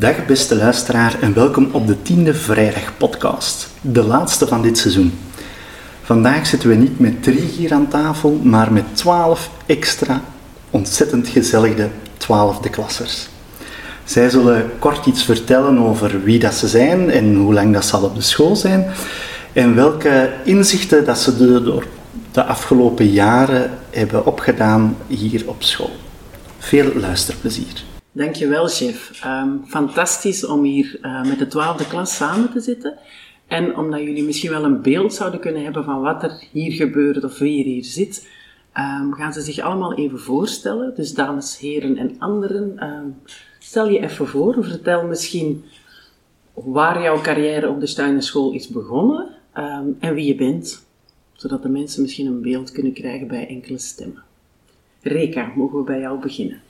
Dag beste luisteraar en welkom op de tiende vrijdag podcast, de laatste van dit seizoen. Vandaag zitten we niet met drie hier aan tafel, maar met twaalf extra ontzettend gezellige twaalfde klassers. Zij zullen kort iets vertellen over wie dat ze zijn en hoe lang dat ze al op de school zijn en welke inzichten dat ze door de afgelopen jaren hebben opgedaan hier op school. Veel luisterplezier. Dankjewel, chef. Um, fantastisch om hier uh, met de twaalfde klas samen te zitten. En omdat jullie misschien wel een beeld zouden kunnen hebben van wat er hier gebeurt of wie er hier zit, um, gaan ze zich allemaal even voorstellen. Dus dames, heren en anderen, um, stel je even voor. Vertel misschien waar jouw carrière op de Steinerschool is begonnen en wie je bent. Zodat de mensen misschien een beeld kunnen krijgen bij enkele stemmen. Reka, mogen we bij jou beginnen?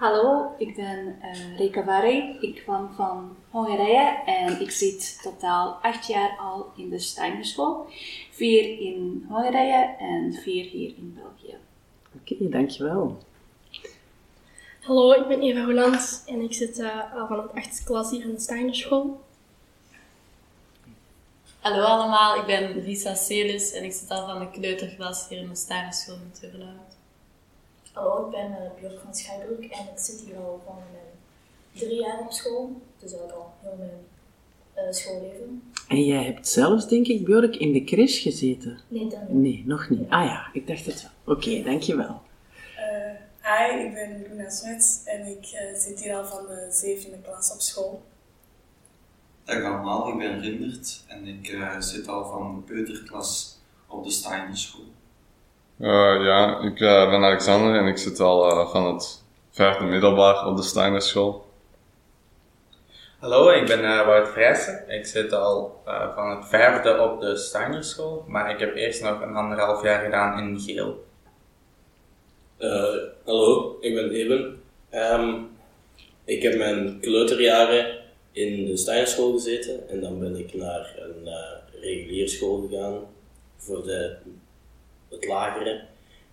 Hallo, ik ben uh, Reka Varey. Ik kwam van Hongarije en ik zit totaal acht jaar al in de Steinerschool. Vier in Hongarije en vier hier in België. Oké, okay, dankjewel. Hallo, ik ben Eva Hollands en ik zit uh, al van het achtste klas hier in de Steinerschool. Hallo allemaal, ik ben Risa Celis en ik zit al van de kleuterklas hier in de Steinerschool in Turbeluid. Hallo, ik ben uh, Björk van Schuibroek en ik zit hier al van mijn drie jaar op school. Dus ook al heel mijn uh, schoolleven. En jij hebt zelfs, denk ik, Björk, in de crash gezeten? Nee, dan niet. Nee, nog niet. Ah ja, ik dacht het wel. Oké, okay, dankjewel. Uh, hi, ik ben Luna Smits en ik zit hier al van de zevende klas op school. Dag allemaal, ik ben Rindert en ik zit al van de peuterklas op de Steinerschool. Uh, ja, ik uh, ben Alexander en ik zit al uh, van het vijfde middelbaar op de Steinerschool. Hallo, ik ben Wout Vrijsen. Ik zit al van het vijfde op de Steinerschool, maar ik heb eerst nog een anderhalf jaar gedaan in Geel. hallo, ik ben Eben. Um, ik heb mijn kleuterjaren in de Steinerschool gezeten en dan ben ik naar een reguliere school gegaan voor de het lagere.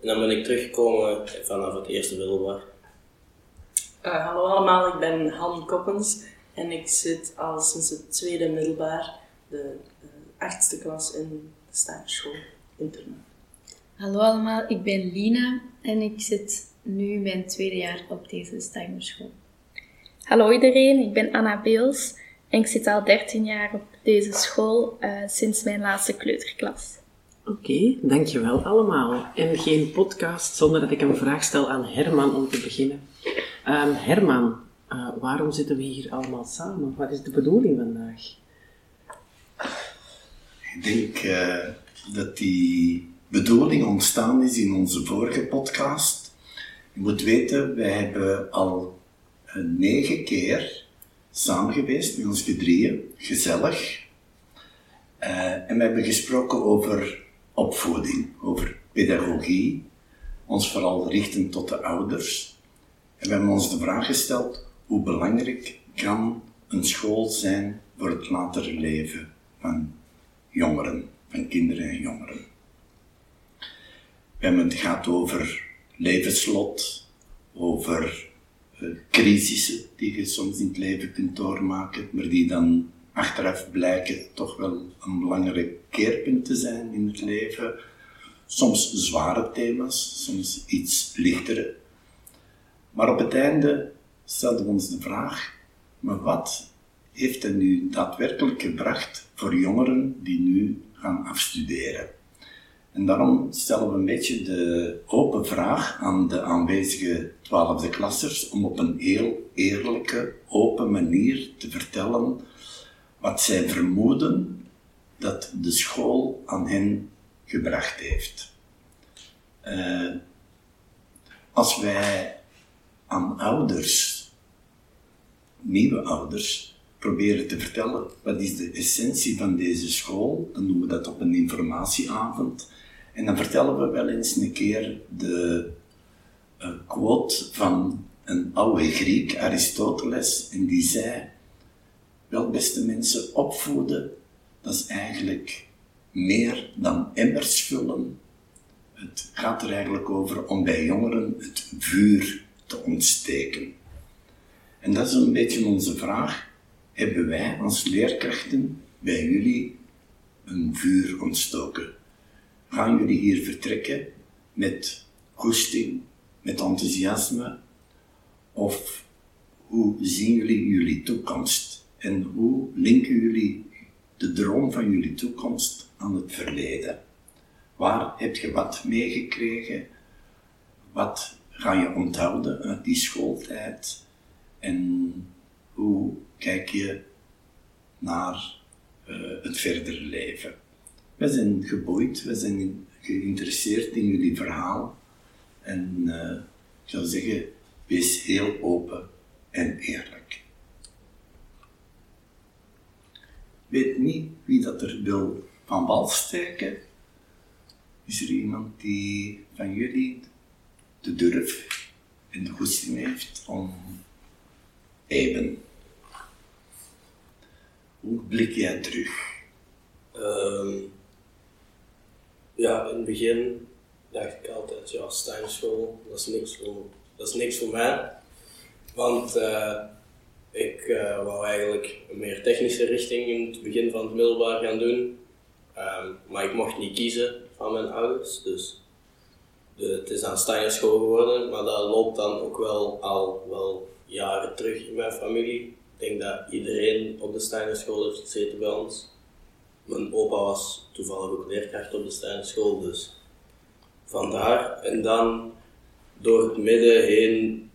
En dan ben ik teruggekomen vanaf het eerste middelbaar. Uh, hallo allemaal, ik ben Han Koppens en ik zit al sinds het tweede middelbaar, de uh, achtste klas in de Staatschool in Turnen. Hallo allemaal, ik ben Lina en ik zit nu mijn tweede jaar op deze Steinerschool. Hallo iedereen, ik ben Anna Beels en ik zit al 13 jaar op deze school uh, sinds mijn laatste kleuterklas. Oké, dankjewel allemaal. En geen podcast zonder dat ik een vraag stel aan Herman om te beginnen. Um, Herman, uh, waarom zitten we hier allemaal samen? Wat is de bedoeling vandaag? Ik denk uh, dat die bedoeling ontstaan is in onze vorige podcast. Je moet weten, wij hebben al uh, negen keer samen geweest met ons gedrieën, gezellig. en we hebben gesproken over opvoeding, over pedagogie, ons vooral richten tot de ouders. En we hebben ons de vraag gesteld, hoe belangrijk kan een school zijn voor het latere leven van jongeren, van kinderen en jongeren. We hebben het gehad over levenslot, over uh, crisissen die je soms in het leven kunt doormaken, maar die dan achteraf blijken toch wel een belangrijk keerpunt te zijn in het leven. Soms zware thema's, soms iets lichtere. Maar op het einde stelden we ons de vraag, maar wat heeft het nu daadwerkelijk gebracht voor jongeren die nu gaan afstuderen? En daarom stellen we een beetje de open vraag aan de aanwezige twaalfde klassers om op een heel eerlijke, open manier te vertellen wat zij vermoeden dat de school aan hen gebracht heeft. Uh, als wij aan ouders, nieuwe ouders, proberen te vertellen wat is de essentie van deze school, dan doen we dat op een informatieavond. En dan vertellen we wel eens een keer de uh, quote van een oude Griek, Aristoteles, en die zei wel, beste mensen, opvoeden, dat is eigenlijk meer dan emmers vullen. Het gaat er eigenlijk over om bij jongeren het vuur te ontsteken. En dat is een beetje onze vraag. Hebben wij als leerkrachten bij jullie een vuur ontstoken? Gaan jullie hier vertrekken met goesting, met enthousiasme? Of hoe zien jullie jullie toekomst? En hoe linken jullie de droom van jullie toekomst aan het verleden? Waar heb je wat meegekregen? Wat ga je onthouden uit die schooltijd? En hoe kijk je naar uh, het verdere leven? We zijn geboeid, we zijn geïnteresseerd in jullie verhaal. En uh, ik zou zeggen, wees heel open en eerlijk. Weet niet wie dat er wil van wal steken. Is er iemand die van jullie de durf en de goesting heeft om even. Hoe blik jij terug? Um, ja, in het begin dacht ik altijd, ja, Steinschool, dat is niks voor, dat is niks voor mij. Want uh, ik uh, wou eigenlijk een meer technische richting in het begin van het middelbaar gaan doen. Um, maar ik mocht niet kiezen van mijn ouders, dus het is aan Steinerschool geworden, maar dat loopt dan ook wel al wel jaren terug in mijn familie. Ik denk dat iedereen op de Steinerschool heeft gezeten bij ons. Mijn opa was toevallig ook leerkracht op de Steinerschool, dus vandaar. En dan door het midden heen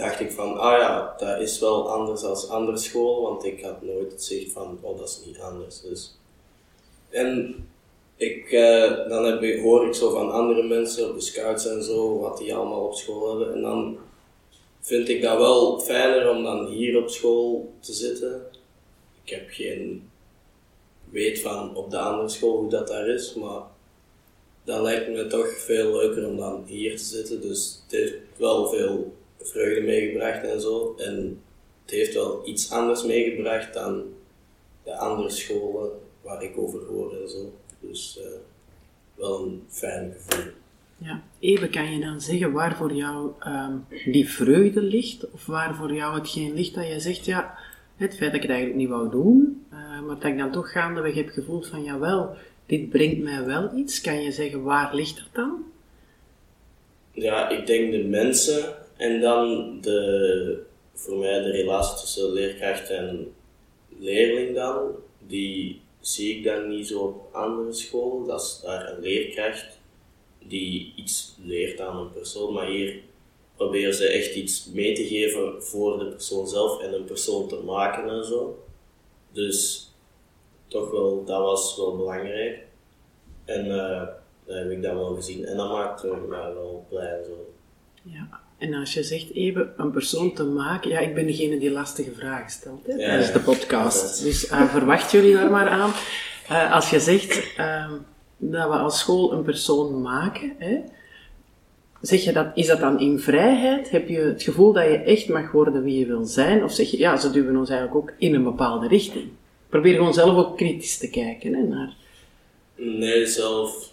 dacht ik van, ah ja, dat is wel anders als andere school, want ik had nooit het zicht van, oh dat is niet anders. Dus. En ik, uh, dan heb ik, hoor ik zo van andere mensen op de scouts en zo, wat die allemaal op school hebben. En dan vind ik dat wel fijner om dan hier op school te zitten. Ik heb geen weet van op de andere school hoe dat daar is, maar dat lijkt me toch veel leuker om dan hier te zitten. Dus het heeft wel veel vreugde meegebracht en zo. En het heeft wel iets anders meegebracht dan de andere scholen waar ik over hoor en zo. Dus uh, wel een fijn gevoel. Ja, even kan je dan zeggen waar voor jou um, die vreugde ligt, of waar voor jou hetgeen ligt dat je zegt, ja, het feit dat ik het eigenlijk niet wou doen, uh, maar dat ik dan toch gaandeweg heb gevoeld van, jawel, dit brengt mij wel iets. Kan je zeggen, waar ligt dat dan? Ja, ik denk de mensen en dan de, voor mij de relatie tussen leerkracht en leerling dan, die zie ik dan niet zo op andere scholen. Dat is daar een leerkracht die iets leert aan een persoon, maar hier proberen ze echt iets mee te geven voor de persoon zelf en een persoon te maken en zo. Dus toch wel, dat was wel belangrijk. En uh, dat heb ik dan wel gezien. En dat maakt mij wel blij en zo. Ja. En als je zegt even een persoon te maken, ja, ik ben degene die lastige vragen stelt hè, tijdens de podcast. Dus uh, verwacht jullie daar maar aan. Uh, als je zegt uh, dat we als school een persoon maken, hè, zeg je dat, is dat dan in vrijheid? Heb je het gevoel dat je echt mag worden wie je wil zijn? Of zeg je, ja, ze duwen ons eigenlijk ook in een bepaalde richting? Probeer gewoon zelf ook kritisch te kijken hè, naar... Nee, zelf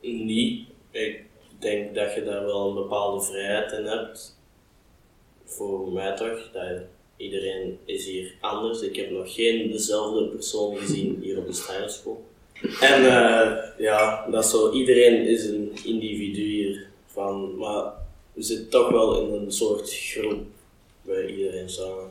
niet. Ik denk dat je daar wel een bepaalde vrijheid in hebt. Voor mij toch. Dat iedereen is hier anders. Ik heb nog geen dezelfde persoon gezien hier op de Steinerschool. En uh, ja, dat zo, iedereen is een individu hier. Van, maar we zitten toch wel in een soort groep bij iedereen samen.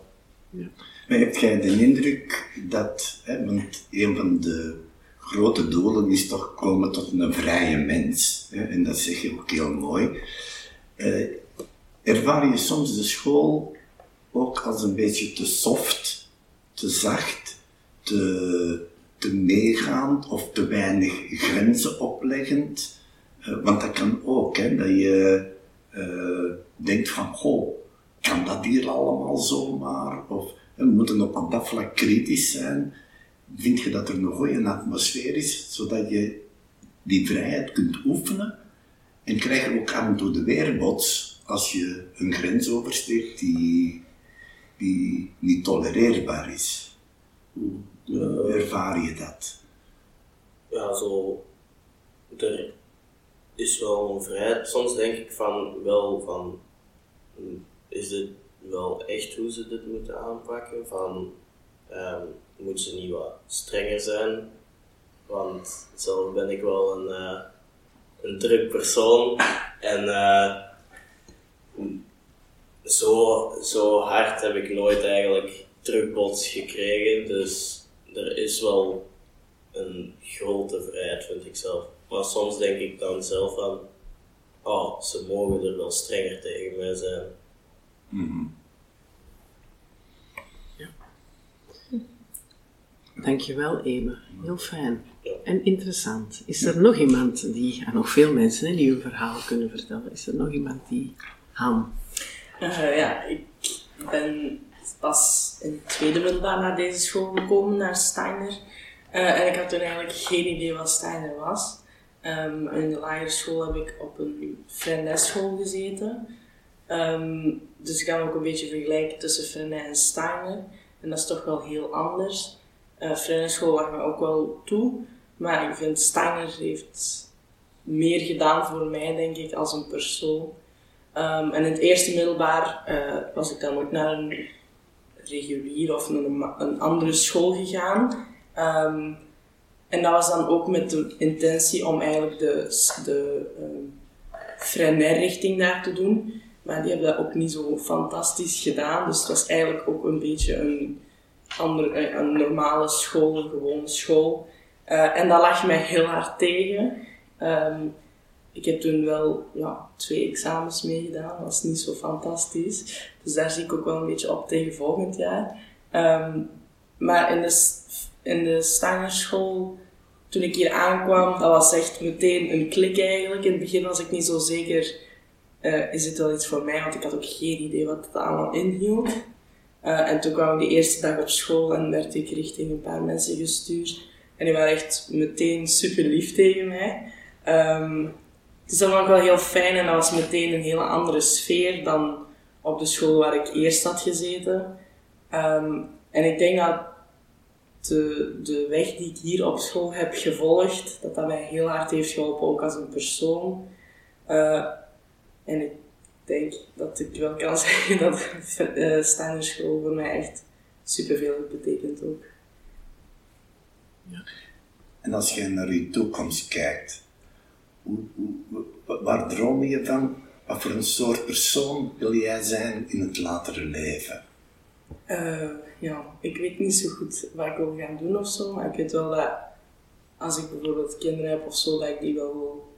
Ja. Maar heb jij de indruk dat, hè, want een van de grote doelen is toch komen tot een vrije mens. En dat zeg je ook heel mooi. Uh, ervaar je soms de school ook als een beetje te soft, te zacht, te, meegaand of te weinig grenzen opleggend? Uh, want dat kan ook, hè, dat je uh, denkt van, goh, kan dat hier allemaal zomaar? Of we moeten op dat vlak kritisch zijn vind je dat er een goede atmosfeer is, zodat je die vrijheid kunt oefenen en krijg je ook en toe de weerbots als je een grens oversteekt die, die niet tolereerbaar is. Hoe ervaar je dat? Ja, zo. Er is wel een vrijheid. Soms denk ik van wel van. Is het wel echt hoe ze dit moeten aanpakken. Van, ehm, moeten ze niet wat strenger zijn? Want zelf ben ik wel een, eh, een druk persoon. En eh, zo, zo hard heb ik nooit eigenlijk terugbots gekregen. Dus er is wel een grote vrijheid, vind ik zelf. Maar soms denk ik dan zelf van, oh, ze mogen er wel strenger tegen mij zijn. Dankjewel, Eme. Heel fijn. En interessant. Is er nog iemand die, en nog veel mensen die hun verhaal kunnen vertellen, is er nog iemand die, Han? Eh, ja, ik ben pas in het tweede middelbaar naar deze school gekomen, naar Steiner. Eh, en ik had toen eigenlijk geen idee wat Steiner was. Ehm, in de lagere school heb ik op een Freinet-school gezeten. Ehm, dus ik kan ook een beetje vergelijken tussen Freinet en Steiner. En dat is toch wel heel anders. Uh, Freinet-school lag me ook wel toe. Maar ik vind Steiner heeft meer gedaan voor mij, denk ik, als een persoon. Ehm, en in het eerste middelbaar eh, was ik dan ook naar een regulier of een, een andere school gegaan. Ehm, en dat was dan ook met de intentie om eigenlijk de, de um, Freinet-richting daar te doen. Maar die hebben dat ook niet zo fantastisch gedaan. Dus het was eigenlijk ook een beetje een, andere, een normale school, een gewone school. Uh, en dat lag mij heel hard tegen. Um, ik heb toen wel ja, twee examens meegedaan, dat was niet zo fantastisch. Dus daar zie ik ook wel een beetje op tegen volgend jaar. Um, maar in de, in de Steinerschool, toen ik hier aankwam, dat was echt meteen een klik eigenlijk. In het begin was ik niet zo zeker, uh, is dit wel iets voor mij? Want ik had ook geen idee wat het allemaal inhield. Uh, en toen kwam ik de eerste dag op school en werd ik richting een paar mensen gestuurd. En die waren echt meteen super lief tegen mij. Dus dat was ook wel heel fijn en dat was meteen een hele andere sfeer dan op de school waar ik eerst had gezeten. Um, en ik denk dat de, de weg die ik hier op school heb gevolgd, dat dat mij heel hard heeft geholpen, ook als een persoon. Uh, en denk dat ik wel kan zeggen dat uh, staande school voor mij echt superveel betekent ook. Ja. En als je naar je toekomst kijkt, hoe, hoe, waar droom je van? Wat voor een soort persoon wil jij zijn in het latere leven? Uh, ja, ik weet niet zo goed wat ik wil gaan doen of zo, maar ik weet wel dat als ik bijvoorbeeld kinderen heb of zo, dat ik die wel wil,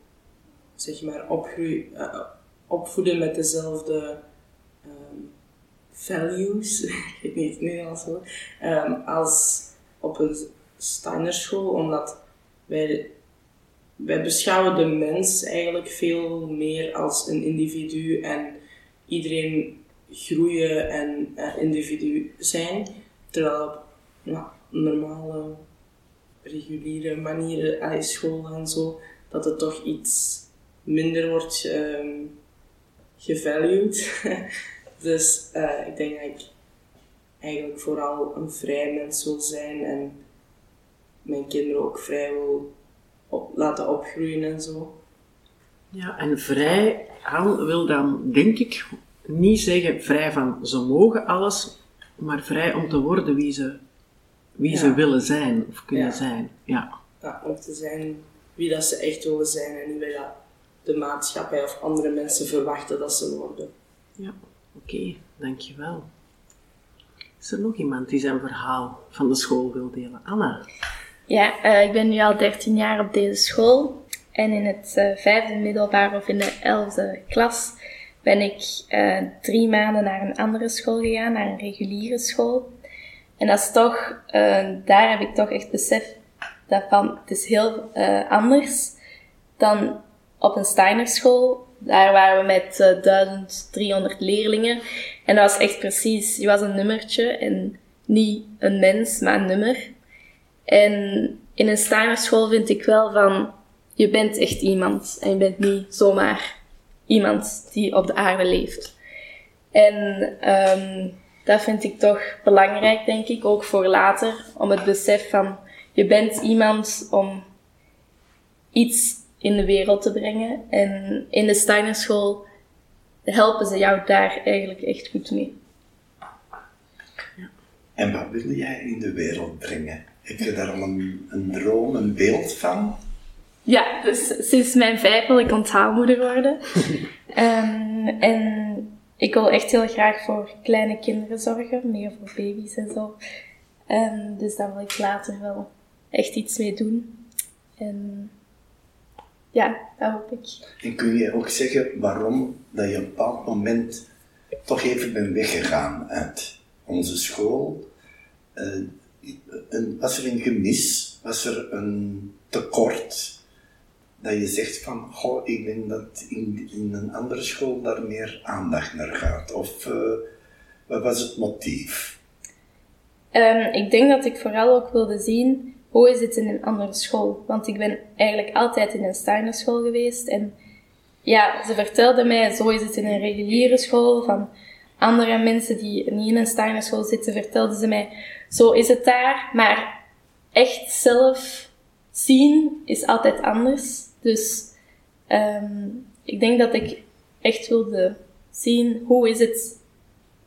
zeg maar, opgroeien, uh, opvoeden met dezelfde um, values, ik weet niet het Nederlands woord, um, als op een Steiner school, omdat wij wij beschouwen de mens eigenlijk veel meer als een individu en iedereen groeien en individu zijn. Terwijl op normale, reguliere manieren, school en zo, dat het toch iets minder wordt um, gevalued. dus uh, ik denk dat ik eigenlijk vooral een vrij mens wil zijn en mijn kinderen ook vrij wil op, laten opgroeien en zo. Ja, en vrij aan wil dan, denk ik, niet zeggen vrij van ze mogen alles, maar vrij om te worden wie ze, wie Ja. ze willen zijn of kunnen Ja. zijn. Ja. Ja, om te zijn wie dat ze echt willen zijn en niet bij dat de maatschappij of andere mensen verwachten dat ze worden. Ja, oké, dankjewel. Is er nog iemand die zijn verhaal van de school wil delen? Anna? Ja, eh, ik ben nu al 13 jaar op deze school. En in het eh, vijfde middelbaar of in de elfde klas ben ik eh, drie maanden naar een andere school gegaan, naar een reguliere school. En dat is toch, eh, daar heb ik toch echt besef dat van, het is heel eh, anders dan op een Steiner school. Daar waren we met eh, 1300 leerlingen. En dat was echt precies, je was een nummertje en niet een mens, maar een nummer. En in een Steiner school vind ik wel van, je bent echt iemand. En je bent niet zomaar iemand die op de aarde leeft. En ehm, dat vind ik toch belangrijk, denk ik, ook voor later. Om het besef van, je bent iemand om iets in de wereld te brengen. En in de Steiner school helpen ze jou daar eigenlijk echt goed mee. En wat wil jij in de wereld brengen? Heb je daar al een, een droom, een beeld van? Ja, dus sinds mijn vijf wil ik onthaalmoeder worden. Ehm, en ik wil echt heel graag voor kleine kinderen zorgen, meer voor baby's en zo. Ehm, dus daar wil ik later wel echt iets mee doen. En ja, dat hoop ik. En kun je ook zeggen waarom dat je op een bepaald moment toch even bent weggegaan uit onze school? Eh, een, was er een gemis? Was er een tekort? Dat je zegt van, goh, ik denk dat in, in een andere school daar meer aandacht naar gaat. Of uh, wat was het motief? Um, ik denk dat ik vooral ook wilde zien hoe is het in een andere school? Want ik ben eigenlijk altijd in een Steiner school geweest. En ja, ze vertelden mij, zo is het in een reguliere school. Van andere mensen die niet in een Steiner school zitten, vertelden ze mij, zo is het daar. Maar echt zelf zien is altijd anders. Dus um, ik denk dat ik echt wilde zien, hoe is het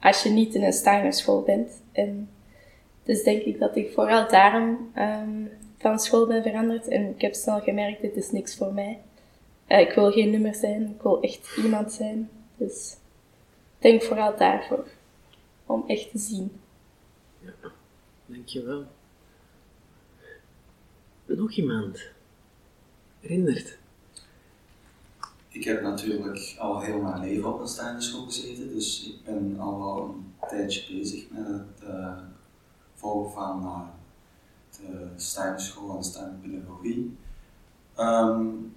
als je niet in een Steiner school bent. En dus denk ik dat ik vooral daarom um, van school ben veranderd. En ik heb snel gemerkt, dit is niks voor mij. Uh, ik wil geen nummer zijn, ik wil echt iemand zijn. Dus ik denk vooral daarvoor. Om echt te zien. Ja, dankjewel. Nog iemand? Herinnert? Ik heb natuurlijk al heel mijn leven op een Steinerschool gezeten, dus ik ben al wel een tijdje bezig met het uh, van de Steinerschool en Steinerpedagogie. Um,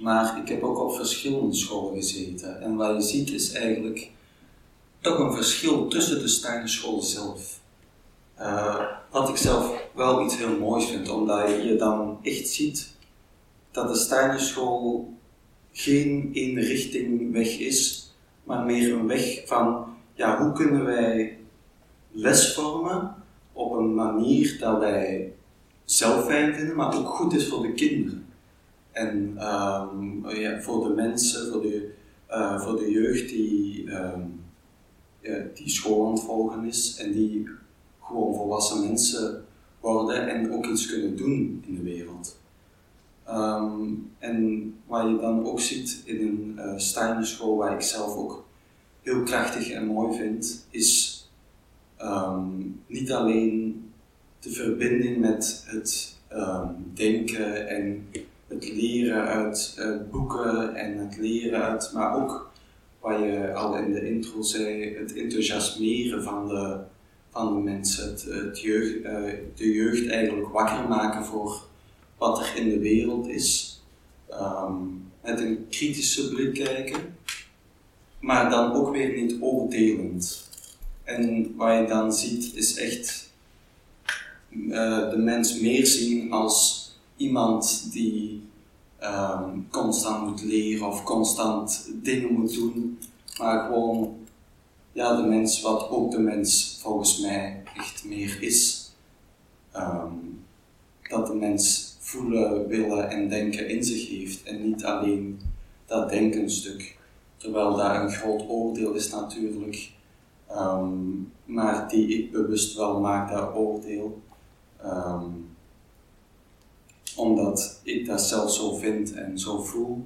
maar ik heb ook op verschillende scholen gezeten. En wat je ziet is eigenlijk toch een verschil tussen de Steinerschool zelf. Uh, wat ik zelf wel iets heel moois vind, omdat je dan echt ziet dat de Steinerschool geen richting weg is, maar meer een weg van ja, hoe kunnen wij les vormen op een manier dat wij zelf fijn vinden, maar ook goed is voor de kinderen. En um, ja, voor de mensen, voor de, uh, voor de jeugd die, ja, die school aan het volgen is en die gewoon volwassen mensen worden en ook iets kunnen doen in de wereld. Um, en wat je dan ook ziet in een uh, Steiner school, waar ik zelf ook heel krachtig en mooi vind, is um, niet alleen de verbinding met het um, denken en het leren uit boeken en het leren uit, maar ook wat je al in de intro zei, het enthousiasmeren van de, van de mensen, het, jeugd, uh, de jeugd eigenlijk wakker maken voor wat er in de wereld is. Um, met een kritische blik kijken, maar dan ook weer niet oordelend. En wat je dan ziet is echt uh, de mens meer zien als iemand die um, constant moet leren of constant dingen moet doen, maar gewoon ja, de mens wat ook de mens volgens mij echt meer is. Um, dat de mens voelen, willen en denken in zich heeft en niet alleen dat denkenstuk. Terwijl daar een groot oordeel is natuurlijk, um, maar die ik bewust wel maak, dat oordeel. Um, omdat ik dat zelf zo vind en zo voel,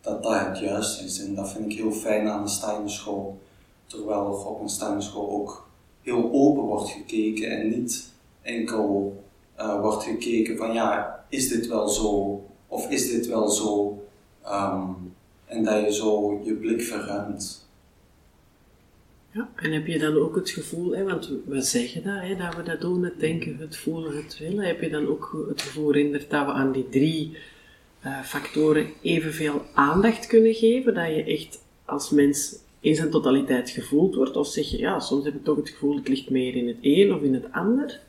dat dat het juist is. En dat vind ik heel fijn aan de Steinerschool. Terwijl er op een Steinerschool ook heel open wordt gekeken en niet enkel uh, wordt gekeken van ja, is dit wel zo of is dit wel zo? Um, en dat je zo je blik verruimt. Ja, en heb je dan ook het gevoel, hè, want we zeggen dat, hè, dat we dat doen, het denken, het voelen, het willen, heb je dan ook het gevoel herinnerd dat we aan die drie uh, factoren evenveel aandacht kunnen geven, dat je echt als mens in zijn totaliteit gevoeld wordt, of zeg je, ja, soms heb ik toch het gevoel, het ligt meer in het een of in het ander?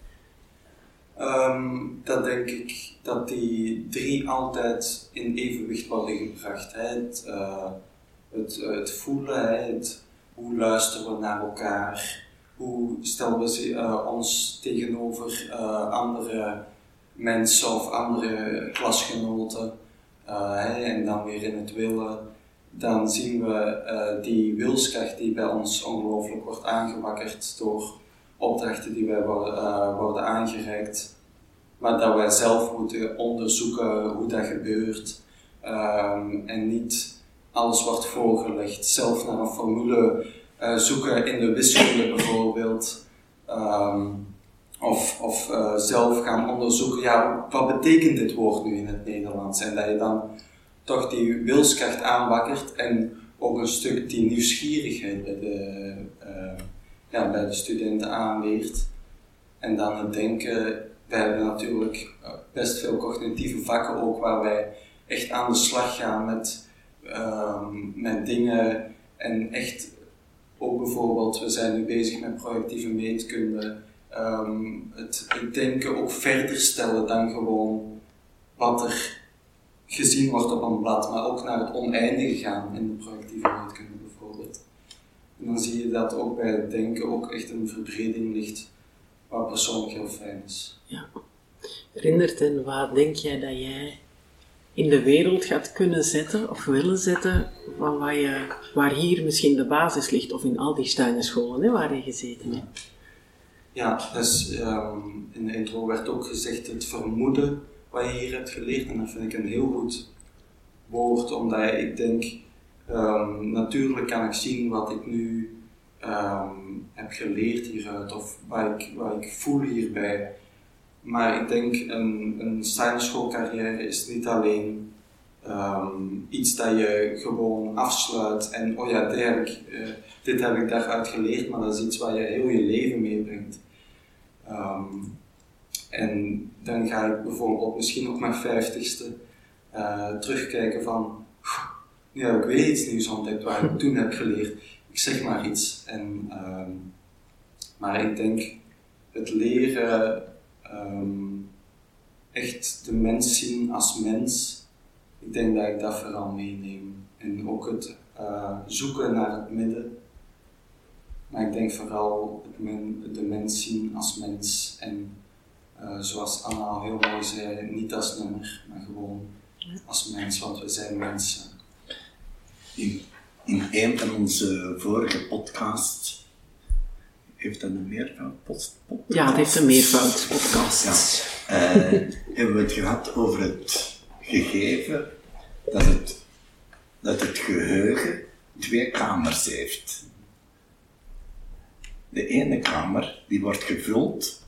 Um, dat denk ik dat die drie altijd in evenwicht worden gebracht. Hè. Het, uh, het, het voelen, hè, het hoe luisteren we naar elkaar? Hoe stellen we uh, ons tegenover uh, andere mensen of andere klasgenoten? Uh, en dan weer in het willen, dan zien we die wilskracht die bij ons ongelooflijk wordt aangewakkerd door opdrachten die wij worden, eh, worden aangereikt, maar dat wij zelf moeten onderzoeken hoe dat gebeurt ehm, en niet alles wordt voorgelegd. Zelf naar een formule eh, zoeken in de wiskunde bijvoorbeeld. Ehm, of of eh, zelf gaan onderzoeken, ja, wat betekent dit woord nu in het Nederlands? En dat je dan toch die wilskracht aanwakkert en ook een stuk die nieuwsgierigheid bij de, uh, ja, bij de studenten aanweert. En dan het denken, wij hebben natuurlijk best veel cognitieve vakken ook waar wij echt aan de slag gaan met, um, met dingen en echt ook bijvoorbeeld, we zijn nu bezig met projectieve meetkunde, um, het, denken ook verder stellen dan gewoon wat er gezien wordt op een blad, maar ook naar het oneindige gaan in de projectieve meetkunde bijvoorbeeld. En dan zie je dat ook bij het denken ook echt een verbreding ligt, wat persoonlijk heel fijn is. Ja. Herinnert en wat denk jij dat jij in de wereld gaat kunnen zetten of willen zetten, van waar, je, waar hier misschien de basis ligt, of in al die Steinerscholen waar je gezeten hebt? Ja, dus um, in de intro werd ook gezegd het vermoeden wat je hier hebt geleerd. En dat vind ik een heel goed woord, omdat ik denk, um, natuurlijk kan ik zien wat ik nu um, heb geleerd hieruit, of wat ik, wat ik voel hierbij. Maar ik denk, een, een schoolcarrière is niet alleen um, iets dat je gewoon afsluit en oh ja, uh, dit heb ik daaruit geleerd, maar dat is iets waar je heel je leven meebrengt. Um, en dan ga ik bijvoorbeeld misschien op mijn vijftigste uh, terugkijken van, nu ik weer iets nieuws ontdekt waar ik toen heb geleerd. Ik zeg maar iets. En, um, maar ik denk, het leren um, echt de mens zien als mens, ik denk dat ik dat vooral meeneem. En ook het uh, zoeken naar het midden. Maar ik denk vooral het men, de mens zien als mens en uh, zoals Anna al heel mooi zei, niet als nummer, maar gewoon als mens, want we zijn mensen. In, in een van onze vorige podcasts heeft dat een meervoud podcast? Ja, het heeft een meervoud podcast. Ja. Uh, hebben we het gehad over het gegeven dat het, dat het geheugen twee kamers heeft. De ene kamer die wordt gevuld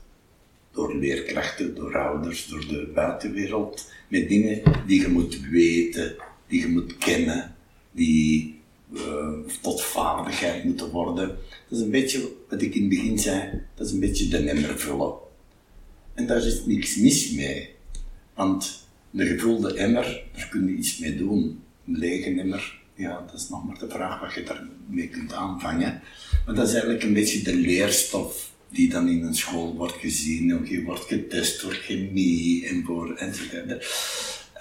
door leerkrachten, door ouders, door de buitenwereld, met dingen die je moet weten, die je moet kennen, die uh, tot vaardigheid moeten worden. Dat is een beetje wat ik in het begin zei, dat is een beetje de emmer vullen. En daar is niks mis mee, want de gevulde emmer, daar kun je iets mee doen. Een lege emmer, ja, dat is nog maar de vraag wat je daarmee kunt aanvangen. Maar dat is eigenlijk een beetje de leerstof die dan in een school wordt gezien, ook je wordt getest voor chemie en voor enzovoort.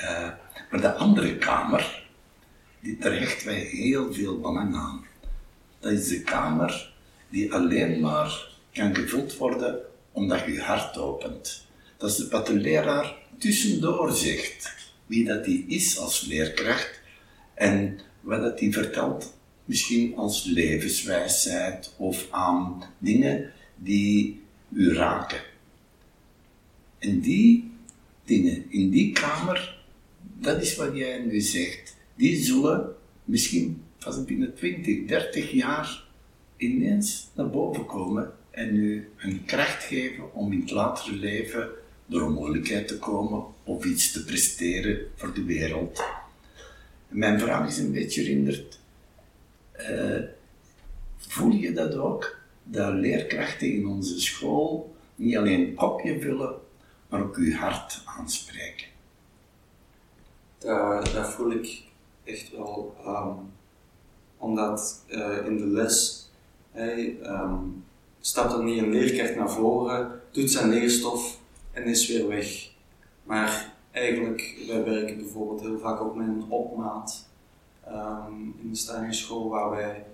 Uh, maar de andere kamer, die, daar wij heel veel belang aan. Dat is de kamer die alleen maar kan gevuld worden omdat je hart opent. Dat is wat de leraar tussendoor zegt. Wie dat die is als leerkracht en wat dat die vertelt, misschien als levenswijsheid of aan dingen die u raken. En die dingen in die kamer, dat is wat jij nu zegt, die zullen misschien pas binnen 20, 30 jaar ineens naar boven komen en u een kracht geven om in het latere leven door een moeilijkheid te komen of iets te presteren voor de wereld. mijn vraag is een beetje herinnerd, uh, voel je dat ook? dat leerkrachten in onze school niet alleen een kopje vullen, maar ook uw hart aanspreken. Dat, dat voel ik echt wel, um, omdat uh, in de les hey, um, stapt er niet een leerkracht naar voren, doet zijn leerstof en is weer weg. Maar eigenlijk, wij werken bijvoorbeeld heel vaak ook met een opmaat um, in de Steiger school, waar wij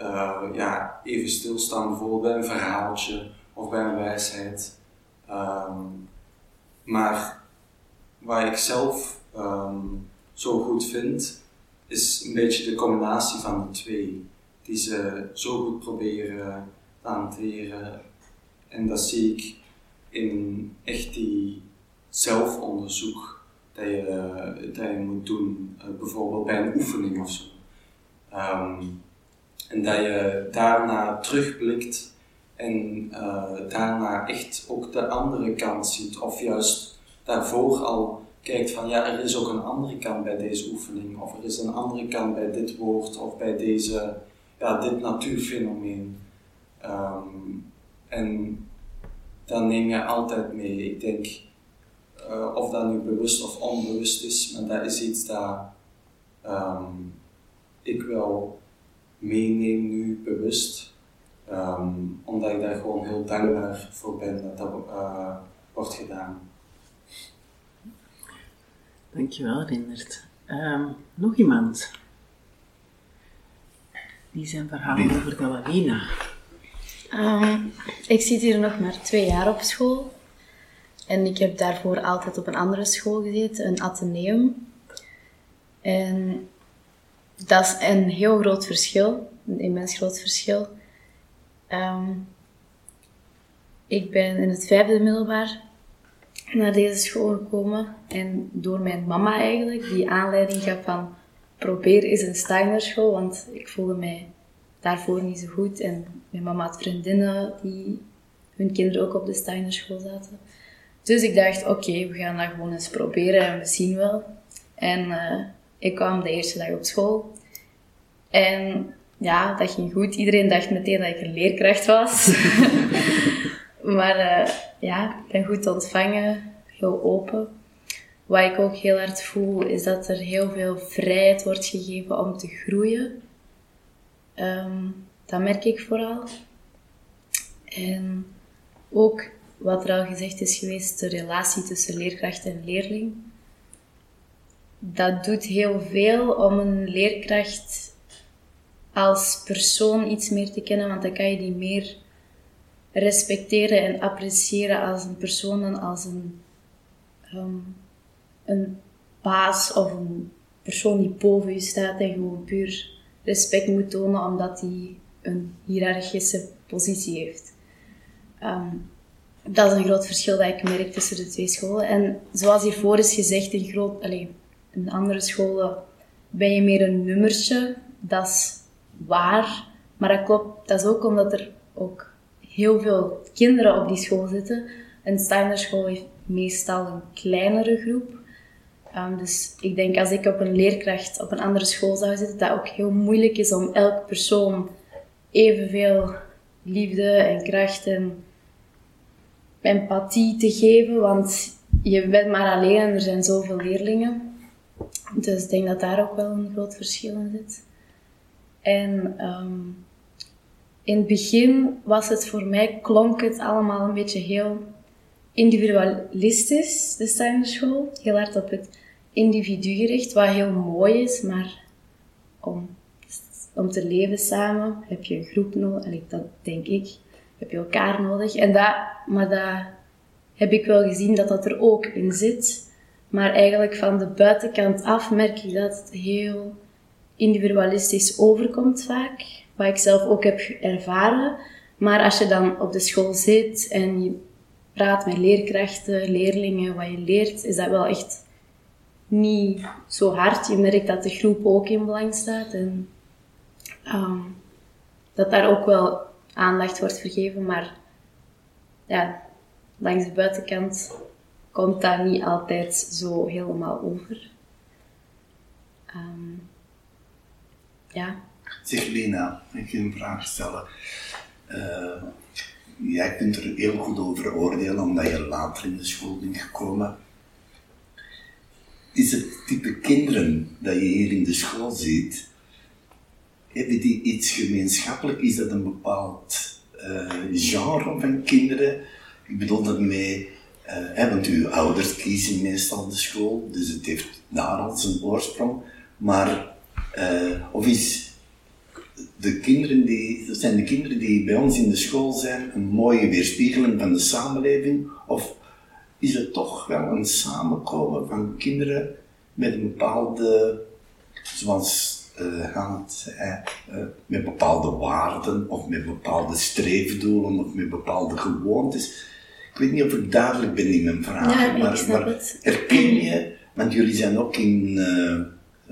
uh, ja, even stilstaan bijvoorbeeld bij een verhaaltje of bij een wijsheid. Um, maar waar ik zelf zo goed vind, is een beetje de combinatie van de twee. Die ze zo goed proberen te hanteren. En dat zie ik in echt die zelfonderzoek dat je, dat je moet doen, eh, bijvoorbeeld bij een oefening of zo. Ehm, en dat je daarna terugblikt en uh, daarna echt ook de andere kant ziet, of juist daarvoor al kijkt van ja, er is ook een andere kant bij deze oefening, of er is een andere kant bij dit woord, of bij deze, ja, dit natuurfenomeen. Ehm, en dan neem je altijd mee. Ik denk, uh, of dat nu bewust of onbewust is, maar dat is iets dat um, ik wel meeneem nu bewust. Um, omdat ik daar gewoon heel dankbaar voor ben dat dat uh, wordt gedaan. Dankjewel, Rindert. Um, nog iemand? Die zijn verhaal over Galawina. Um, ik zit hier nog maar twee jaar op school. En ik heb daarvoor altijd op een andere school gezeten, een ateneum. En dat is een heel groot verschil, een immens groot verschil. Um, ik ben in het vijfde middelbaar naar deze school gekomen. En door mijn mama eigenlijk, die aanleiding gaf van probeer eens een Steiner school, want ik voelde mij daarvoor niet zo goed. En mijn mama had vriendinnen die hun kinderen ook op de Steiner school zaten. Dus ik dacht, oké, we gaan dat gewoon eens proberen en we zien wel. En uh, ik kwam de eerste dag op school. En ja, dat ging goed. Iedereen dacht meteen dat ik een leerkracht was. maar uh, ja, ik ben goed ontvangen, heel open. Wat ik ook heel hard voel, is dat er heel veel vrijheid wordt gegeven om te groeien. Um, dat merk ik vooral. En ook wat er al gezegd is geweest, de relatie tussen leerkracht en leerling. Dat doet heel veel om een leerkracht als persoon iets meer te kennen, want dan kan je die meer respecteren en appreciëren als een persoon dan als een, um, een baas of een persoon die boven je staat en gewoon puur respect moet tonen omdat hij een hiërarchische positie heeft. Um, dat is een groot verschil dat ik merk tussen de twee scholen. En zoals hiervoor is gezegd, in, groot, allez, in andere scholen ben je meer een nummertje. Dat is waar. Maar dat klopt. Dat is ook omdat er ook heel veel kinderen op die school zitten. Een Steiner school heeft meestal een kleinere groep. Um, dus ik denk als ik op een leerkracht op een andere school zou zitten, dat ook heel moeilijk is om elke persoon evenveel liefde en kracht en empathie te geven, want je bent maar alleen en er zijn zoveel leerlingen. Dus ik denk dat daar ook wel een groot verschil in zit. En um, in het begin was het voor mij, klonk het allemaal een beetje heel individualistisch, de Steiner school. Heel hard op het individu gericht, wat heel mooi is, maar om, om te leven samen heb je een groep nodig, dat denk ik, heb je elkaar nodig. En dat, maar dat heb ik wel gezien dat dat er ook in zit. Maar eigenlijk van de buitenkant af merk ik dat het heel individualistisch overkomt vaak. Wat ik zelf ook heb ervaren. Maar als je dan op de school zit en je praat met leerkrachten, leerlingen, wat je leert, is dat wel echt niet zo hard. Je merkt dat de groep ook in belang staat en um, dat daar ook wel aandacht wordt vergeven, maar ja, langs de buitenkant komt dat niet altijd zo helemaal over. Um, ja. Zeg ik ga een vraag stellen. Uh, jij kunt er heel goed over oordelen omdat je later in de school bent gekomen. Is het type kinderen dat je hier in de school ziet, hebben die iets gemeenschappelijk? Is dat een bepaald uh, genre van kinderen? Ik bedoel daarmee, uh, want uw ouders kiezen meestal de school, dus het heeft daar al zijn oorsprong. Maar, uh, of is de kinderen die, zijn de kinderen die bij ons in de school zijn een mooie weerspiegeling van de samenleving? Of is het toch wel een samenkomen van kinderen met een bepaalde, zoals uh, Hans met bepaalde waarden of met bepaalde streefdoelen of met bepaalde gewoontes. Ik weet niet of ik duidelijk ben in mijn vraag, Ja, maar, maar het. herken je, want jullie zijn ook in eh,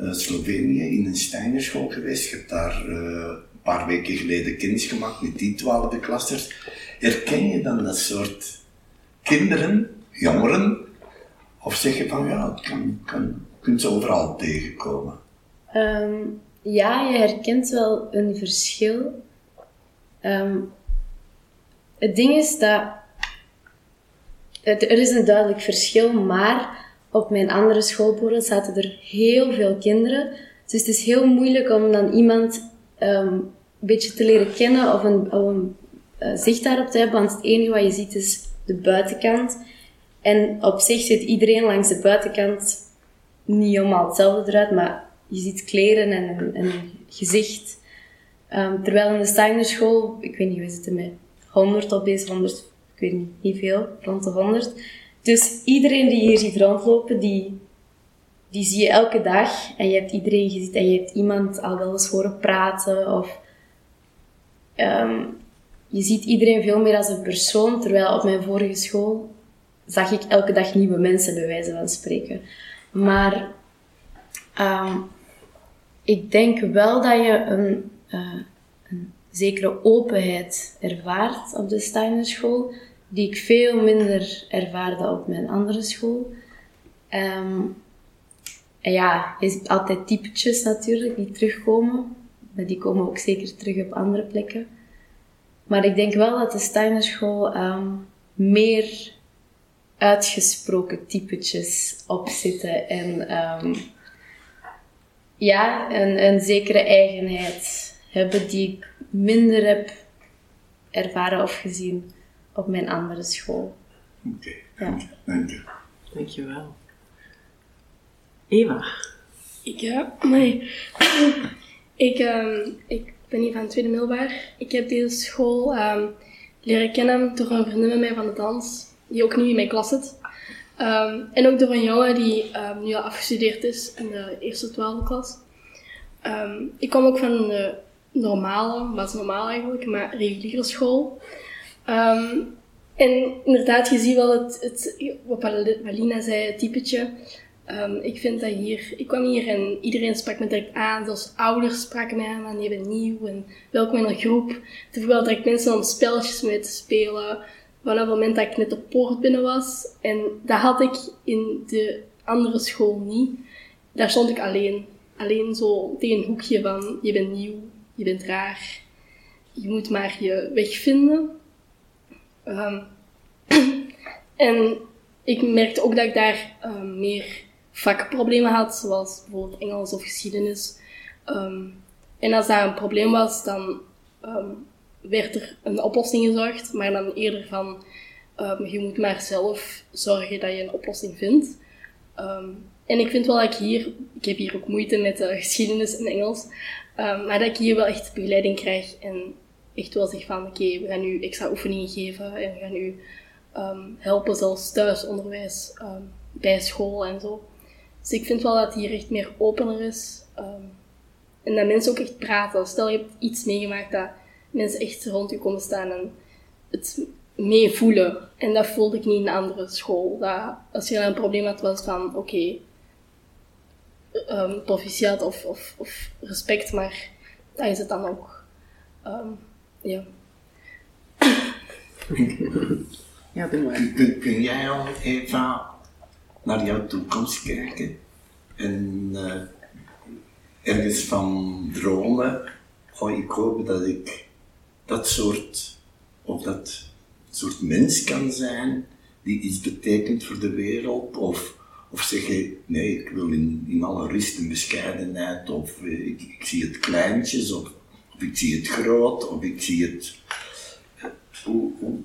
eh, Slovenië in een Steinerschool geweest. Je hebt daar eh, een paar weken geleden kennis gemaakt met die twaalfde klassers. Herken je dan dat soort kinderen, jongeren, of zeg je van ja, het kan, kan, kunt ze overal tegenkomen? Ehm, ja, je herkent wel een verschil. Ehm, het ding is dat het, er is een duidelijk verschil, maar op mijn andere school bijvoorbeeld zaten er heel veel kinderen. Dus het is heel moeilijk om dan iemand ehm, een beetje te leren kennen of een, of een eh, zicht daarop te hebben, want het enige wat je ziet is de buitenkant. En op zich ziet iedereen langs de buitenkant niet helemaal hetzelfde eruit, maar je ziet kleren en een, en een gezicht. Ehm, terwijl in de Steinerschool, ik weet niet, we zitten met 100 op deze 100, ik weet niet, niet veel, rond de 100. Dus iedereen die hier ziet rondlopen, die, die zie je elke dag. En je hebt iedereen gezien en je hebt iemand al wel eens horen praten. Of, ehm, je ziet iedereen veel meer als een persoon, terwijl op mijn vorige school zag ik elke dag nieuwe mensen, bij wijze van spreken. Maar ehm, ik denk wel dat je een, eh, een zekere openheid ervaart op de Steinerschool, die ik veel minder ervaarde op mijn andere school. Ehm, en ja, ziet altijd typetjes natuurlijk die terugkomen, maar die komen ook zeker terug op andere plekken. Maar ik denk wel dat de Steinerschool ehm, meer uitgesproken typetjes op zitten en ehm, ja, een, een zekere eigenheid hebben die ik minder heb ervaren of gezien op mijn andere school. Oké, Ja. dank je. Dankjewel. Eva. Ik, ja, nee. ik, ehm, ik ben hier van het tweede middelbaar. Ik heb deze school ehm, leren kennen door een vriendin met mij van de dans, die ook nu in mijn klas zit. Ehm, en ook door een jongen die ehm, nu al afgestudeerd is in de eerste twaalfde klas. Ehm, ik kom ook van de normale, wat is normaal eigenlijk, maar reguliere school. En inderdaad, je ziet wel het, het wat Palina zei, het typetje. Ik vind dat hier, ik kwam hier en iedereen sprak me direct aan. Zelfs ouders spraken mij aan, van je nieuw en welkom in een groep. Er vroegen direct mensen om spelletjes mee te spelen. Vanaf het moment dat ik net de poort binnen was. En dat had ik in de andere school niet. Daar stond ik alleen. Alleen zo tegen een hoekje van, je bent nieuw, je bent raar. Je moet maar je weg vinden. Ehm, en ik merkte ook dat ik daar ehm, meer vakproblemen had, zoals bijvoorbeeld Engels of geschiedenis. Ehm, en als daar een probleem was, dan werd er een oplossing gezocht, maar dan eerder van ehm, je moet maar zelf zorgen dat je een oplossing vindt. Ehm, en ik vind wel dat ik hier, ik heb hier ook moeite met eh, geschiedenis en Engels, ehm, maar dat ik hier wel echt begeleiding krijg en echt wel zeg van oké, we gaan nu extra oefeningen geven en we gaan u helpen zelfs thuisonderwijs bij school en zo. Dus ik vind wel dat hier echt meer opener is. en dat mensen ook echt praten. Stel je hebt iets meegemaakt dat mensen echt rond je komen staan en het meevoelen. En dat voelde ik niet in een andere school. Dat als je een probleem had, was van oké, ehm, proficiat of, of, of respect, maar dat is het dan ook. Ehm, ja. Ja, doe maar. Kun, kun, kun jij al, Eva, naar jouw toekomst kijken? En eh, ergens van dromen? Oh, ik hoop dat ik dat soort, of dat soort mens kan zijn die iets betekent voor de wereld. Of, of zeg je, nee, ik wil in, in alle rust en bescheidenheid. Of eh, ik, ik zie het kleintjes, of, ik zie het groot, of ik zie het... Hoe, hoe,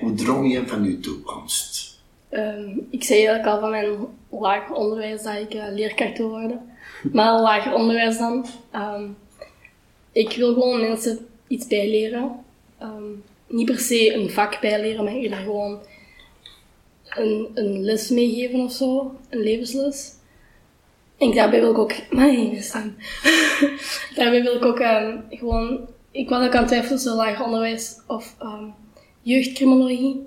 hoe, hoe je van je toekomst? Ehm, ik zei eigenlijk al van mijn lager onderwijs dat ik eh, leerkracht wil worden. Maar lager onderwijs dan. Ehm, ik wil gewoon mensen iets bijleren. Ehm, niet per se een vak bijleren, maar eerder gewoon een, een les meegeven of zo. Een levensles. En daarbij wil ik ook... Mijn stem. daarbij wil ik ook ehm, gewoon... Ik was ook aan het twijfelen tussen onderwijs of ehm, jeugdcriminologie.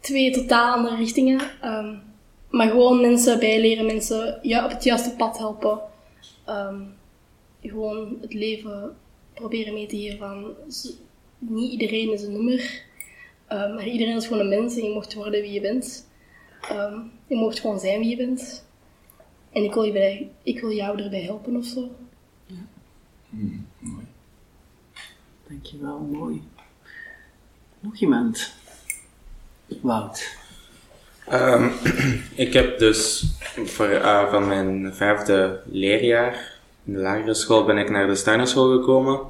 Twee totaal andere richtingen. Maar gewoon mensen bijleren, mensen ja, op het juiste pad helpen. Gewoon het leven proberen mee te geven van... Niet iedereen is een nummer. ehm, maar iedereen is gewoon een mens en je mocht worden wie je bent. Ehm, je mocht gewoon zijn wie je bent. En ik wil, je bij, ik wil jou erbij helpen of zo. Dankjewel, mooi. Nog iemand? Wout. Ehm, ik heb dus voor, eh, van mijn vijfde leerjaar in de lagere school ben ik naar de Steinerschool gekomen.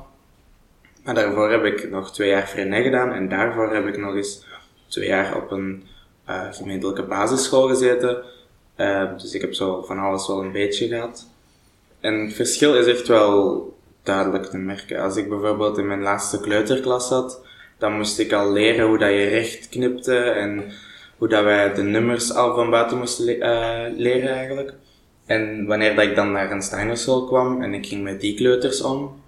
Maar daarvoor heb ik nog twee jaar Freinet gedaan en daarvoor heb ik nog eens twee jaar op een eh, gemeentelijke basisschool gezeten. Eh, dus ik heb zo van alles wel een beetje gehad. En het verschil is echt wel duidelijk te merken. Als ik bijvoorbeeld in mijn laatste kleuterklas zat, dan moest ik al leren hoe dat je recht knipte en hoe dat wij de nummers al van buiten moesten eh, leren eigenlijk. En wanneer dat ik dan naar een Steinerschool kwam en ik ging met die kleuters om,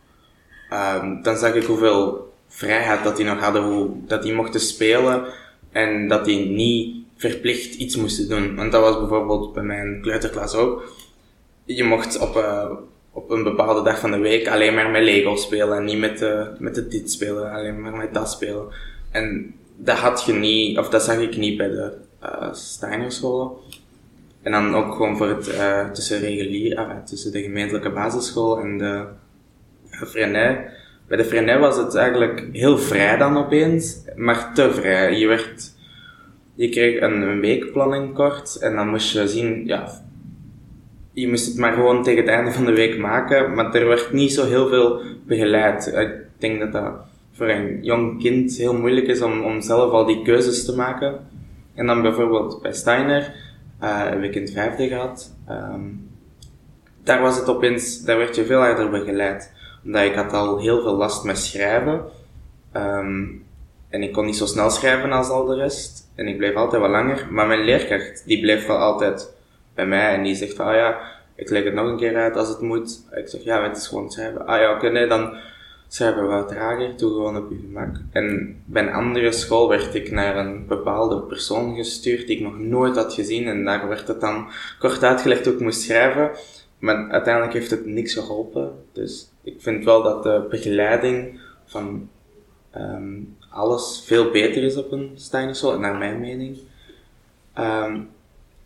ehm, dan zag ik hoeveel vrijheid dat die nog hadden, hoe dat die mochten spelen en dat die niet verplicht iets moesten doen. Want dat was bijvoorbeeld bij mijn kleuterklas ook. Je mocht op, eh, op een bepaalde dag van de week alleen maar met Lego spelen en niet met, de met de dit spelen, alleen maar met dat spelen. En dat had je niet, of dat zag ik niet bij de uh. En dan ook gewoon voor het, eh, tussen regulier, ah, tussen de gemeentelijke basisschool en de uh, Freinet. Bij de Freinet was het eigenlijk heel vrij dan opeens, maar te vrij. Je werd, je kreeg een, weekplanning kort en dan moest je zien, ja, je moest het maar gewoon tegen het einde van de week maken, maar er werd niet zo heel veel begeleid. Ik denk dat dat voor een jong kind heel moeilijk is om, om zelf al die keuzes te maken. En dan bijvoorbeeld bij Steiner uh, heb ik in het vijfde gehad. Um, daar was het opeens, daar werd je veel harder begeleid. Omdat ik had al heel veel last met schrijven. Um, en ik kon niet zo snel schrijven als al de rest. En ik bleef altijd wat langer. Maar mijn leerkracht, die bleef wel altijd bij mij. En die zegt van, ah ja, ik leg het nog een keer uit als het moet. Ik zeg, ja, het is gewoon schrijven. Ah ja, oké, nee, dan we wat trager, doe gewoon op je gemak. En bij een andere school werd ik naar een bepaalde persoon gestuurd die ik nog nooit had gezien. En daar werd het dan kort uitgelegd hoe ik moest schrijven. Maar uiteindelijk heeft het niks geholpen. Dus ik vind wel dat de begeleiding van um, alles veel beter is op een Steinerschool, naar mijn mening. Um,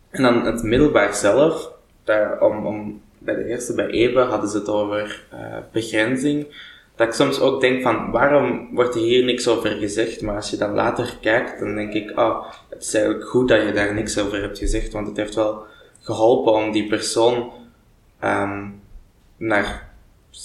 en dan het middelbaar zelf, daar, om, om, bij de eerste, bij Ebe, hadden ze het over uh, begrenzing dat ik soms ook denk van, waarom wordt er hier niks over gezegd? Maar als je dan later kijkt, dan denk ik, oh, het is eigenlijk goed dat je daar niks over hebt gezegd, want het heeft wel geholpen om die persoon um, naar,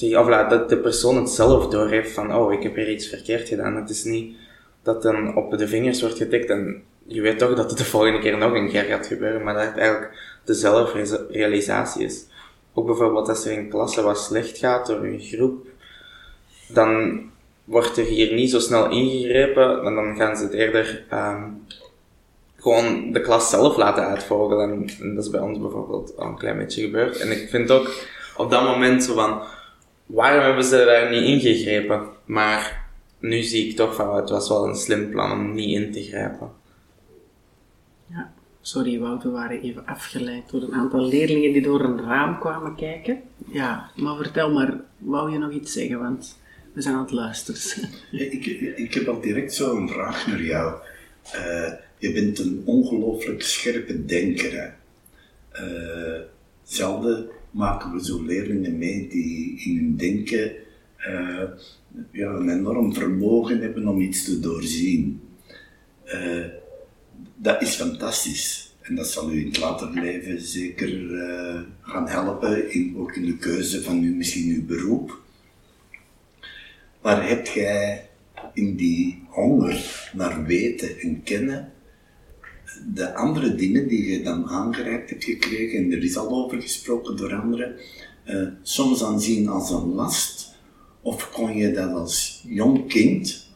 of dat de persoon het zelf doorheeft van, oh, ik heb hier iets verkeerd gedaan. Het is niet dat dan op de vingers wordt getikt en je weet toch dat het de volgende keer nog een keer gaat gebeuren, maar dat het eigenlijk de zelfrealisatie is. Ook bijvoorbeeld als er in klasse wat slecht gaat door een groep, dan wordt er hier niet zo snel ingegrepen en dan gaan ze het eerder um, gewoon de klas zelf laten uitvogelen. En, en, dat is bij ons bijvoorbeeld al een klein beetje gebeurd. En ik vind ook op dat moment zo van, waarom hebben ze daar niet ingegrepen? Maar nu zie ik toch van, het was wel een slim plan om niet in te grijpen. Ja, sorry Wout, we waren even afgeleid door een aantal leerlingen die door een raam kwamen kijken. Ja, maar vertel maar, wou je nog iets zeggen? Want zijn aan het luisteren. ik, ik heb al direct zo een vraag naar jou. Uh, je bent een ongelooflijk scherpe denker. Uh, zelden maken we zo leerlingen mee die in hun denken ja, een enorm vermogen hebben om iets te doorzien. dat is fantastisch. En dat zal u in het later leven zeker gaan helpen, in, ook in de keuze van u, misschien uw beroep. Maar heb jij in die honger naar weten en kennen de andere dingen die je dan aangereikt hebt gekregen, en er is al over gesproken door anderen, uh, soms aanzien als een last? Of kon je dat als jong kind,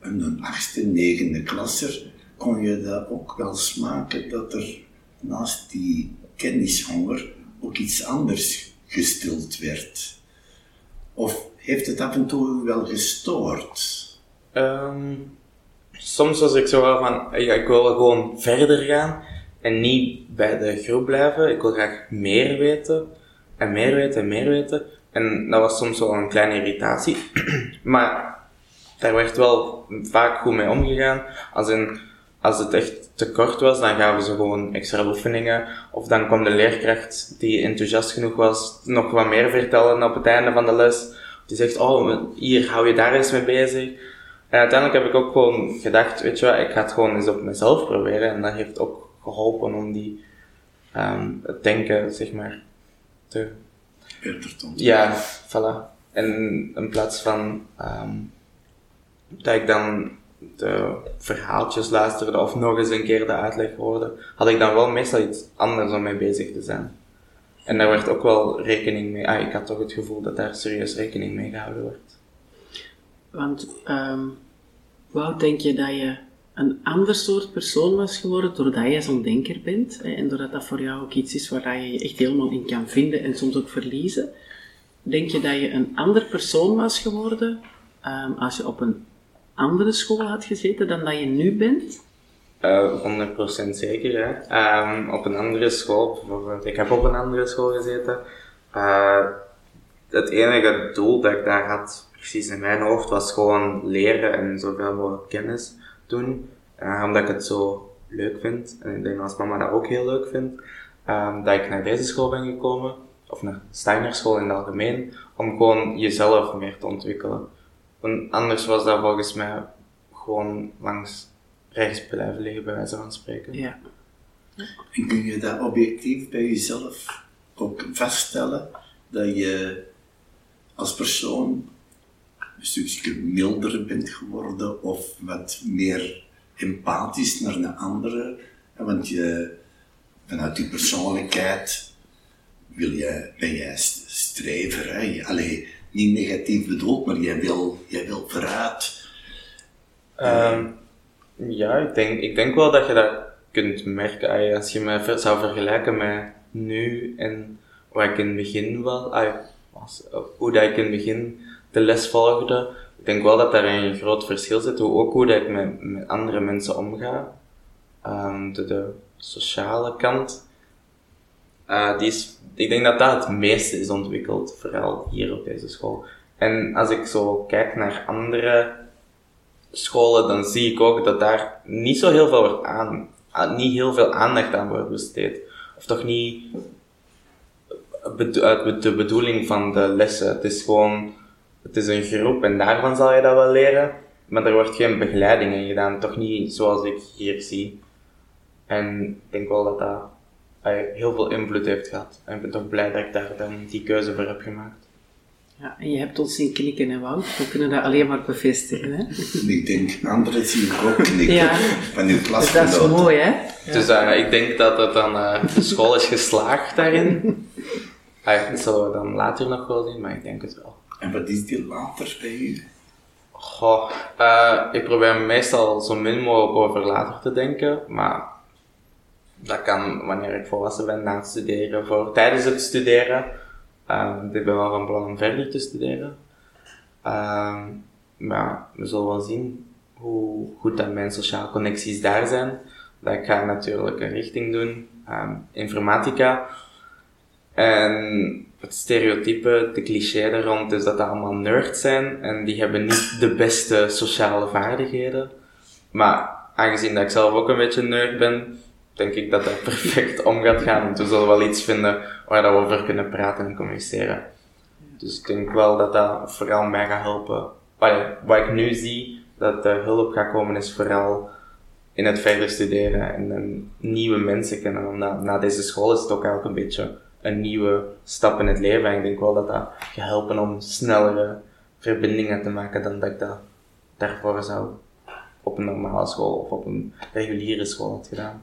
een achtste, negende klasser, kon je dat ook wel smaken dat er naast die kennishonger ook iets anders gestild werd? Of heeft het af en toe wel gestoord? Ehm, soms was ik zo van, ja, ik wil gewoon verder gaan en niet bij de groep blijven. Ik wil graag meer weten en meer weten en meer weten. En dat was soms wel een kleine irritatie. maar daar werd wel vaak goed mee omgegaan. Als, als het echt te kort was, dan gaven ze gewoon extra oefeningen. Of dan kwam de leerkracht die enthousiast genoeg was, nog wat meer vertellen op het einde van de les. Die zegt, oh, hier, hou je daar eens mee bezig. En uiteindelijk heb ik ook gewoon gedacht, weet je wat, ik ga het gewoon eens op mezelf proberen. En dat heeft ook geholpen om die, um, het denken, zeg maar, te... Ja, voilà. En in plaats van um, dat ik dan de verhaaltjes luisterde of nog eens een keer de uitleg hoorde, had ik dan wel meestal iets anders om mee bezig te zijn. En daar werd ook wel rekening mee, ah, ik had toch het gevoel dat daar serieus rekening mee gehouden werd. Want, um, Wout, denk je dat je een ander soort persoon was geworden doordat je zo'n denker bent en doordat dat voor jou ook iets is waar je je echt helemaal in kan vinden en soms ook verliezen? Denk je dat je een ander persoon was geworden um, als je op een andere school had gezeten dan dat je nu bent? Uh, 100% zeker. Hè. Um, op een andere school, bijvoorbeeld, ik heb op een andere school gezeten. Uh, het enige doel dat ik daar had, precies in mijn hoofd, was gewoon leren en zoveel mogelijk kennis doen. Uh, omdat ik het zo leuk vind. En ik denk als mama dat ook heel leuk vindt. Um, dat ik naar deze school ben gekomen, of naar Steiner school in het algemeen, om gewoon jezelf meer te ontwikkelen. Want anders was dat volgens mij gewoon langs rechts blijven liggen, bij wijze van spreken. Ja. En kun je dat objectief bij jezelf ook vaststellen? Dat je als persoon een stukje milder bent geworden of wat meer empathisch naar de andere? Want je, vanuit je persoonlijkheid wil je, ben jij strever. Hè? Allee, niet negatief bedoeld, maar jij wil, jij wil vooruit. Um, ja, ik denk, ik denk wel dat je dat kunt merken. Als je me zou vergelijken met nu en waar ik in het begin was, was hoe dat ik in het begin de les volgde, ik denk wel dat daar een groot verschil zit. Ook hoe dat ik met, andere mensen omga. Um, de, sociale kant. Uh, die is, ik denk dat dat het meeste is ontwikkeld, vooral hier op deze school. En als ik zo kijk naar andere scholen, dan zie ik ook dat daar niet zo heel veel wordt aan, niet heel veel aandacht aan wordt besteed. Of toch niet uit de bedoeling van de lessen. Het is gewoon, het is een groep en daarvan zal je dat wel leren. Maar er wordt geen begeleiding in gedaan, toch niet zoals ik hier zie. En ik denk wel dat dat heel veel invloed heeft gehad. En ik ben toch blij dat ik daar dan die keuze voor heb gemaakt. Ja, en je hebt ons zien knikken en Wout. We kunnen dat alleen maar bevestigen. Hè? Ik denk, anderen zien ik ook knikken ja. van uw klas. Dus dat is mooi, hè? Ja. Dus uh, ik denk dat het dan, uh, de school is geslaagd daarin. uh, dat zullen we dan later nog wel zien, maar ik denk het wel. En wat is die later bij u? Goh, uh, ik probeer meestal zo min mogelijk over later te denken, maar dat kan wanneer ik volwassen ben na het studeren. Voor tijdens het studeren, uh, ik ben wel van plan om verder te studeren. Uh, maar we zullen wel zien hoe goed dat mijn sociale connecties daar zijn. Dat ik ga natuurlijk een richting doen, um, informatica. En het stereotype, de cliché er rond is dat dat allemaal nerds zijn en die hebben niet de beste sociale vaardigheden. Maar aangezien dat ik zelf ook een beetje nerd ben, denk ik dat dat perfect om gaat gaan. Want we zullen wel iets vinden waar dat we over kunnen praten en communiceren. Dus ik denk wel dat dat vooral mij gaat helpen. Wat ik nu zie, dat de hulp gaat komen, is vooral in het verder studeren en, en nieuwe mensen kennen. Omdat na deze school is het ook eigenlijk een beetje een nieuwe stap in het leven. En ik denk wel dat dat gaat helpen om snellere verbindingen te maken dan dat ik dat daarvoor zou op een normale school of op een reguliere school had gedaan.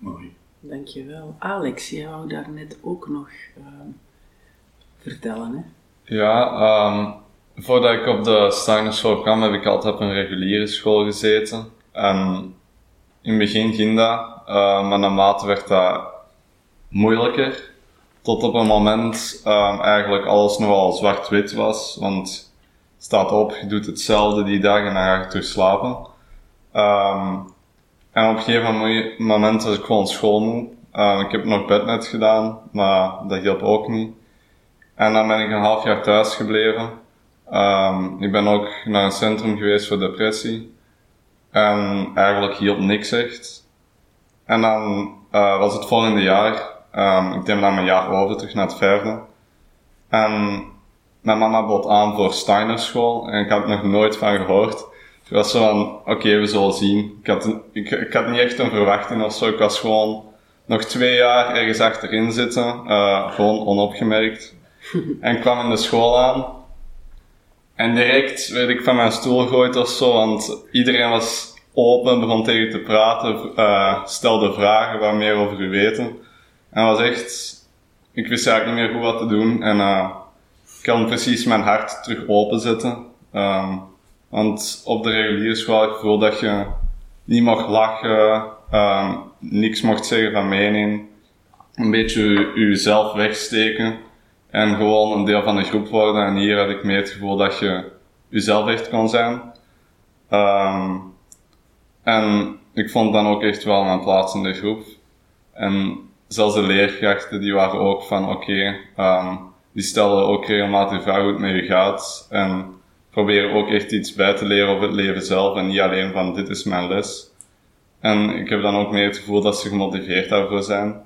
Mooi. Dankjewel. Alex, jij wou daar net ook nog uh, vertellen, hè? Ja, um, voordat ik op de Steiner school kwam, heb ik altijd op een reguliere school gezeten. En in het begin ging dat, uh, maar naarmate werd dat moeilijker. tot op een moment um, eigenlijk alles nogal zwart-wit was. Want staat op, je doet hetzelfde die dag en dan ga je terug slapen. Um, en op een gegeven moment was ik gewoon schoolmoe. Uh, ik heb nog bednet gedaan, maar dat hielp ook niet. En dan ben ik een half jaar thuis gebleven. Um, ik ben ook naar een centrum geweest voor depressie. En eigenlijk hielp niks echt. En dan uh, was het volgende jaar. Um, ik deed dan mijn jaar over, terug naar het vijfde. En mijn mama bood aan voor Steiner school. En ik had nog nooit van gehoord. Ik was zo van, oké, okay, we zullen zien. Ik had, ik, ik had niet echt een verwachting of zo. Ik was gewoon nog twee jaar ergens achterin zitten. Uh, gewoon onopgemerkt. en kwam in de school aan. En direct werd ik van mijn stoel gegooid of zo, want iedereen was open, begon tegen te praten, uh, stelde vragen, wat meer over u weten. En was echt, ik wist eigenlijk niet meer goed wat te doen. En uh, ik kan precies mijn hart terug openzetten. Um, want op de reguliere school had ik gevoel dat je niet mocht lachen, um, niks mocht zeggen van mening, een beetje jezelf wegsteken en gewoon een deel van de groep worden. En hier had ik meer het gevoel dat je jezelf echt kon zijn. Um, en ik vond dan ook echt wel mijn plaats in de groep. En zelfs de leerkrachten die waren ook van oké, okay, um, die stelden ook regelmatig vraag hoe het met je gaat. En proberen ook echt iets bij te leren over het leven zelf en niet alleen van dit is mijn les. En ik heb dan ook meer het gevoel dat ze gemotiveerd daarvoor zijn.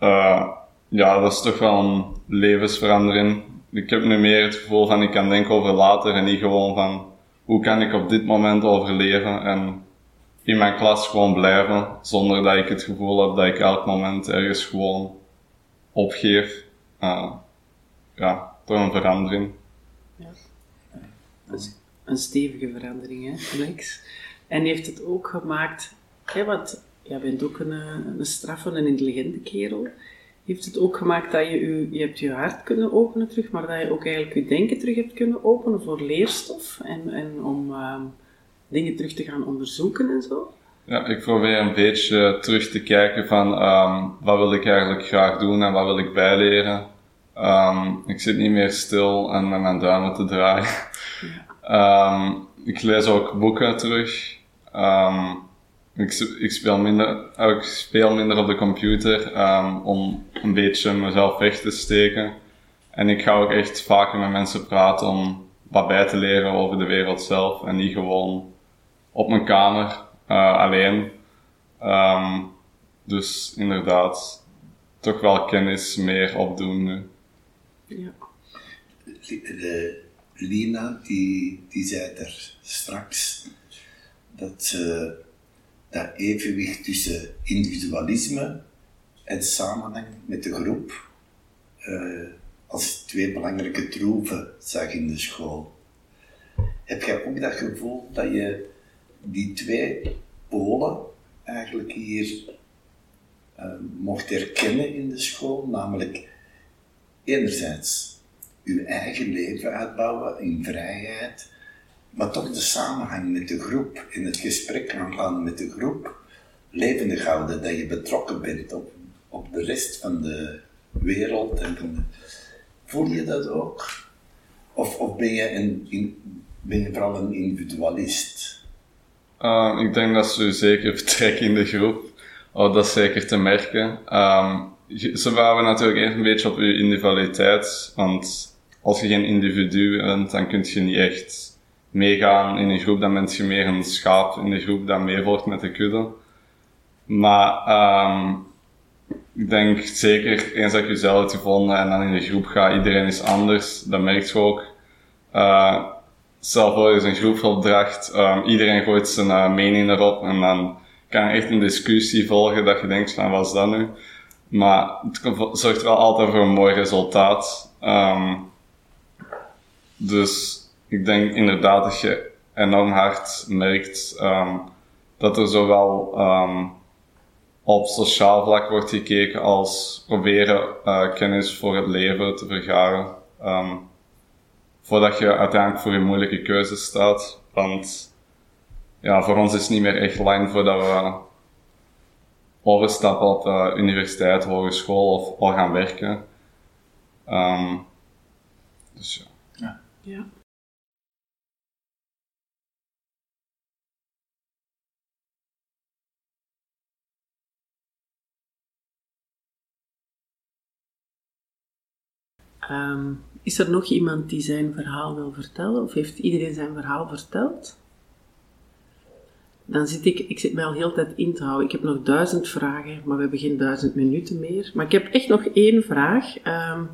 Uh, ja, dat is toch wel een levensverandering. Ik heb nu meer het gevoel van ik kan denken over later en niet gewoon van hoe kan ik op dit moment overleven en in mijn klas gewoon blijven zonder dat ik het gevoel heb dat ik elk moment ergens gewoon opgeef. Uh, ja, toch een verandering. Ja. Dat is een stevige verandering, hè? En heeft het ook gemaakt, hè, want jij bent ook een, een straffe, een intelligente kerel heeft het ook gemaakt dat je, je, je hebt je hart kunnen openen terug, maar dat je ook eigenlijk je denken terug hebt kunnen openen voor leerstof en, en om uh, dingen terug te gaan onderzoeken en zo? Ja, ik probeer een beetje terug te kijken van um, wat wil ik eigenlijk graag doen en wat wil ik bijleren. Um, ik zit niet meer stil en met mijn duimen te draaien. Ja. Um, ik lees ook boeken terug. Um, ik, ik, speel minder, ik speel minder op de computer um, om een beetje mezelf weg te steken. En ik ga ook echt vaker met mensen praten om wat bij te leren over de wereld zelf. En niet gewoon op mijn kamer uh, alleen. Um, dus inderdaad, toch wel kennis meer opdoen nu. Ja. De, Lina, die, die zei er straks dat ze dat evenwicht tussen individualisme en samenhang met de groep uh, als twee belangrijke troeven zag in de school. Heb jij ook dat gevoel dat je die twee polen eigenlijk hier uh, mocht herkennen in de school, namelijk enerzijds uw eigen leven uitbouwen in vrijheid, maar toch de samenhang met de groep, in het gesprek aangaan met de groep, levendig houden, dat je betrokken bent op, op de rest van de wereld. En. Voel je dat ook? Of, of ben, je een, ben je vooral een individualist? Uh, ik denk dat ze zeker vertrekken in de groep. Oh, dat is zeker te merken. Um, ze bouwen natuurlijk even een beetje op je individualiteit, want als je geen individu bent, dan kun je niet echt meegaan in een groep, dan ben je meer een schaap in de groep dat meevolgt met de kudde. Maar um, ik denk zeker, eens dat je jezelf hebt gevonden en dan in de groep gaat, iedereen is anders, dat merk je ook. Uh, stel voor, je een groepsopdracht, um, iedereen gooit zijn uh, mening erop en dan kan echt een discussie volgen dat je denkt van, wat is dat nu? Maar het zorgt wel altijd voor een mooi resultaat. Um, dus ik denk inderdaad dat je enorm hard merkt um, dat er zowel um, op sociaal vlak wordt gekeken als proberen uh, kennis voor het leven te vergaren. Um, voordat je uiteindelijk voor een moeilijke keuze staat. Want ja, voor ons is het niet meer echt lang voordat we overstappen op uh, universiteit, hogeschool of al gaan werken. Dus ja. Ja. Ehm, is er nog iemand die zijn verhaal wil vertellen? Of heeft iedereen zijn verhaal verteld? Dan zit ik, ik zit mij al heel tijd in te houden. Ik heb nog duizend vragen, maar we hebben geen duizend minuten meer. Maar ik heb echt nog één vraag. Ehm,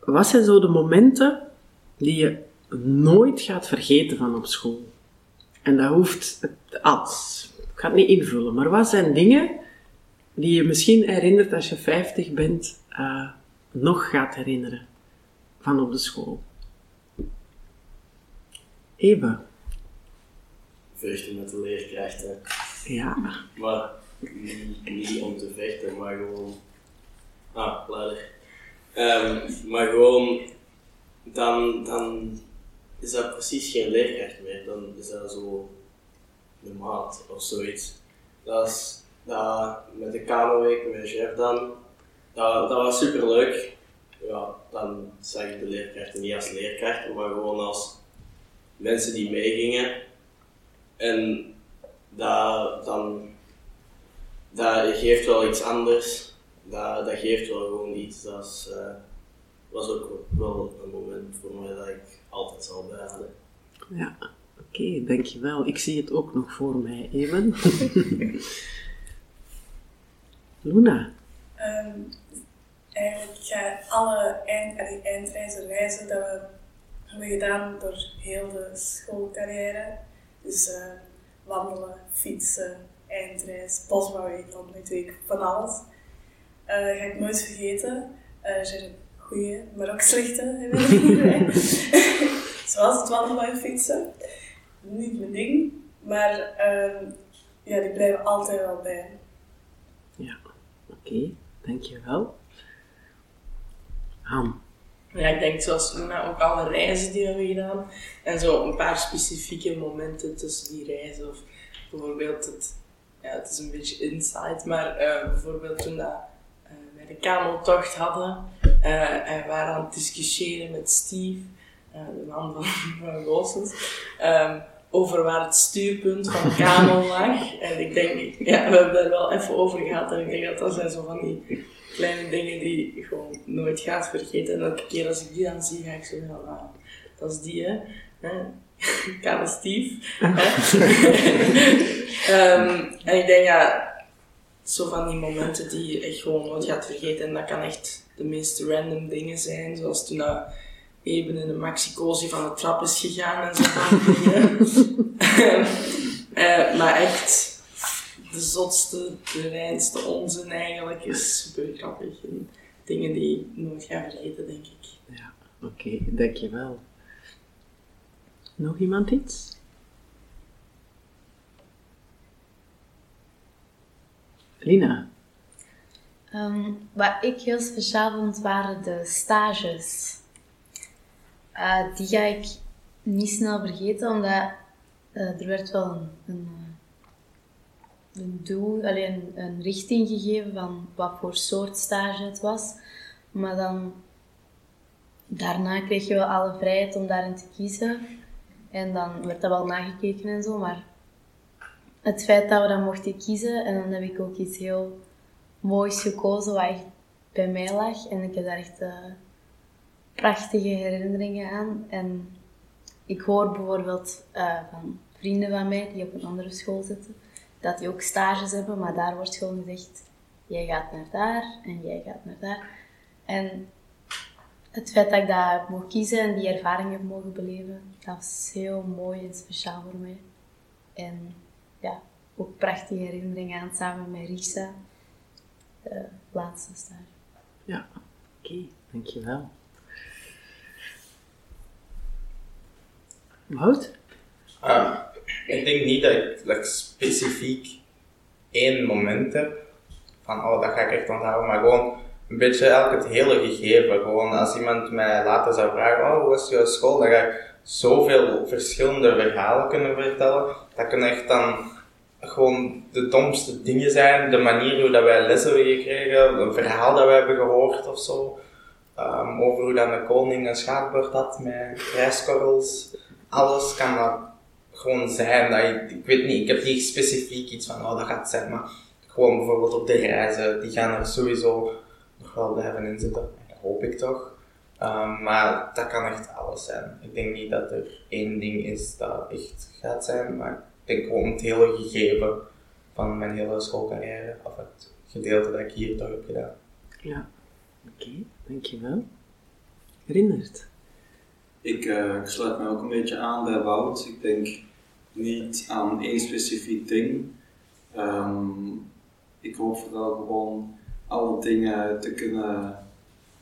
wat zijn zo de momenten die je nooit gaat vergeten van op school? En dat hoeft als. Ik ga het niet invullen, maar wat zijn dingen die je misschien herinnert als je 50 bent? Uh, nog gaat herinneren van op de school? Eva. Vechten met de leerkrachten. Ja. Maar niet, niet om te vechten, maar gewoon. Ah, luider. Um, maar gewoon, dan, dan is dat precies geen leerkracht meer. Dan is dat zo de maat of zoiets. Dat is dat, met de kamerweek met chef dan dat, dat was super leuk. Ja, dan zag ik de leerkrachten niet als leerkrachten, maar gewoon als mensen die meegingen. En dat, dan, dat geeft wel iets anders. Dat, dat geeft wel gewoon iets. Dat was ook wel een moment voor mij dat ik altijd zal bijhouden. Ja, oké, dankjewel. Ik zie het ook nog voor mij, even. Luna. Um, eigenlijk ga alle eind, allee, eindreizen, reizen dat we hebben gedaan door heel de schoolcarrière. Dus uh, wandelen, fietsen, eindreis, bosbouwweek, landweek, van alles. Uh, ga ik nooit vergeten. Uh, er zijn goede, maar ook slechte Zoals het wandelen en fietsen. Niet mijn ding, maar uh, ja, die blijven altijd wel bij. Ja, oké, okay, dankjewel. Han. Ja, ik denk zoals Luna ook alle reizen die we hebben gedaan. En zo een paar specifieke momenten tussen die reizen. Of bijvoorbeeld, het, ja, het is een beetje insight, maar uh, bijvoorbeeld toen dat, de kameltocht hadden. Uh, en waren aan het discussiëren met Steve, de man van, van Goossens. Um, over waar het stuurpunt van de kamel lag. En ik denk, ja, we hebben daar wel even over gehad. En ik denk dat dat zijn zo van die kleine dingen die je gewoon nooit gaat vergeten. En elke keer als ik die dan zie, ga ik zo van, ah, dat is die, hè. Kale Steve. um, en ik denk, ja, zo van die momenten die je echt gewoon nooit gaat vergeten. En dat kan echt de meest random dingen zijn, zoals toen dat even in de maxicosi van de trap is gegaan en zo van dingen. uh, maar echt de zotste, de reinste onzin eigenlijk is super grappig. En dingen die ik nooit ga vergeten, denk ik. Ja, oké, okay, dankjewel. Nog iemand iets? Lina? Um, wat ik heel speciaal vond, waren de stages. Uh, die ga ik niet snel vergeten, omdat uh, er werd wel een, een een doel, alleen een richting gegeven van wat voor soort stage het was. Maar dan daarna kreeg je wel alle vrijheid om daarin te kiezen. En dan werd dat wel nagekeken en zo, maar het feit dat we dan mochten kiezen en dan heb ik ook iets heel moois gekozen wat echt bij mij lag. En ik heb daar echt uh, prachtige herinneringen aan. En ik hoor bijvoorbeeld uh, van vrienden van mij die op een andere school zitten, dat die ook stages hebben, maar daar wordt gewoon gezegd, jij gaat naar daar en jij gaat naar daar. En het feit dat ik daar mocht kiezen en die ervaring heb mogen beleven, dat was heel mooi en speciaal voor mij. En ook prachtige herinneringen aan samen met Risa, de laatste stage. Ja, oké, dankjewel. Wout? Uh, ik denk niet dat ik like, specifiek één moment heb van oh, dat ga ik echt onthouden, maar gewoon een beetje elk het hele gegeven. Gewoon als iemand mij later zou vragen, oh, hoe was je school? Dan ga ik zoveel verschillende verhalen kunnen vertellen. Dat kan echt dan gewoon de domste dingen zijn. De manier hoe dat wij les hebben gekregen, een verhaal dat wij hebben gehoord of zo. Ehm, over hoe dat de koning een schaakbord had met rijstkorrels. Alles kan dat gewoon zijn. Dat ik weet niet, ik heb niet specifiek iets van, oh dat gaat zijn, maar gewoon bijvoorbeeld op de reizen, die gaan er sowieso nog wel blijven in zitten. Dat hoop ik toch. Ehm, maar dat kan echt alles zijn. Ik denk niet dat er één ding is dat echt gaat zijn, maar denk gewoon het hele gegeven van mijn hele schoolcarrière, of het gedeelte dat ik hier toch heb gedaan. Ja, oké, dankjewel. Rindert? Ik, eh, ik sluit me ook een beetje aan bij Wout. Ik denk niet aan één specifiek ding. Ehm, ik hoop vooral gewoon alle dingen te kunnen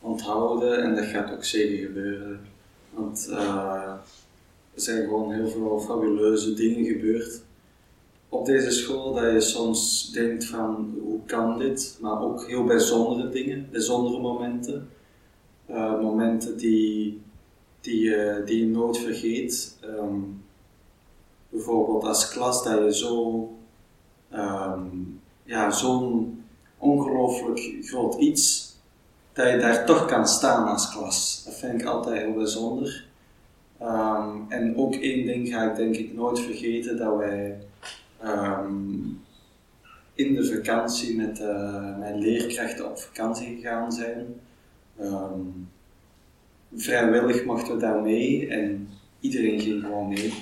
onthouden en dat gaat ook zeker gebeuren. Want uh, er zijn gewoon heel veel fabuleuze dingen gebeurd op deze school dat je soms denkt van hoe kan dit, maar ook heel bijzondere dingen, bijzondere momenten. Uh, momenten die, die, uh, die je nooit vergeet. Um, bijvoorbeeld als klas dat je zo, um, ja, zo'n ongelooflijk groot iets, dat je daar toch kan staan als klas. Dat vind ik altijd heel bijzonder. Um, en ook één ding ga ik denk ik nooit vergeten, dat wij um, in de vakantie met uh, mijn leerkrachten op vakantie gegaan zijn. Um, vrijwillig mochten we daar mee en iedereen ging gewoon mee.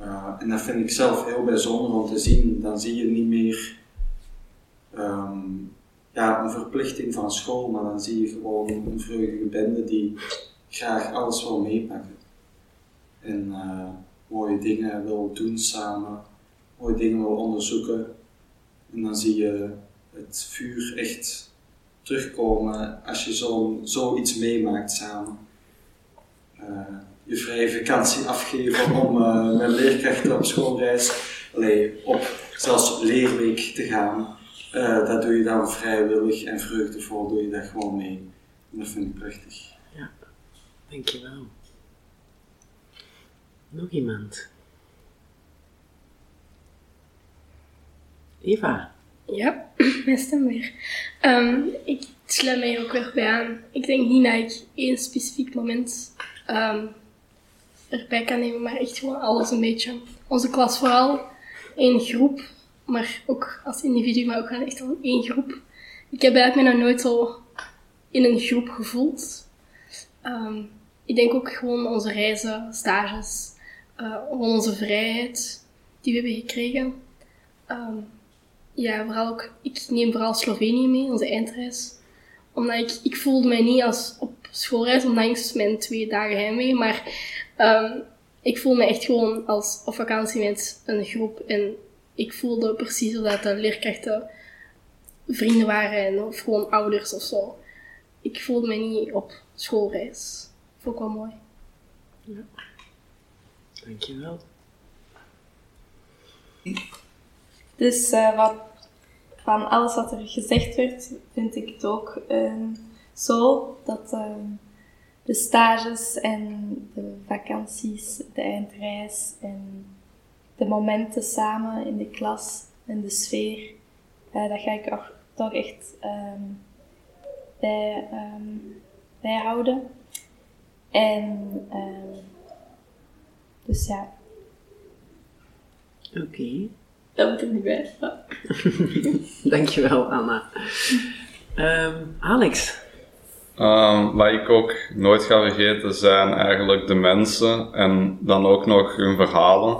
Uh, en dat vind ik zelf heel bijzonder om te zien. Dan zie je niet meer ja, een verplichting van school, maar dan zie je gewoon een vreugdige bende die graag alles wil meepakken. En uh, mooie dingen wil doen samen mooie dingen wil onderzoeken. En dan zie je het vuur echt terugkomen als je zo, zoiets meemaakt samen. Uh, je vrije vakantie afgeven om met leerkrachten op schoolreis, allee, op zelfs leerweek te gaan. Dat doe je dan vrijwillig en vreugdevol doe je dat gewoon mee. En dat vind ik prachtig. Ja, dankjewel. Nog iemand? Eva. Ja, mijn stem weer. Um, ik sluit mij ook weer bij aan. Ik denk niet dat ik één specifiek moment um, erbij kan nemen, maar echt gewoon alles een beetje. Onze klas vooral, één groep, maar ook als individu, maar ook gewoon echt al één groep. Ik heb eigenlijk me nog nooit zo in een groep gevoeld. Um, ik denk ook gewoon onze reizen, stages, uh, onze vrijheid die we hebben gekregen. Um, ja, vooral ook, ik neem vooral Slovenië mee, onze eindreis. Omdat ik, ik voelde mij niet als op schoolreis, ondanks mijn twee dagen heimwee, maar um, ik voel me echt gewoon als op vakantie met een groep. En ik voelde precies dat de leerkrachten vrienden waren en, of gewoon ouders of zo. Ik voelde me niet op schoolreis. Vond ik wel mooi. Ja. Dankjewel. Dus uh, wat, van alles wat er gezegd werd, vind ik het ook uh, zo dat uh, de stages en de vakanties, de eindreis en de momenten samen in de klas en de sfeer, dat ga ik ook, toch echt um, bij, um, bijhouden. En um, dus ja. Oké. Okay. Dat moet ik niet bij. Dankjewel, Anna. Um, Alex. Um, wat ik ook nooit ga vergeten zijn eigenlijk de mensen en dan ook nog hun verhalen.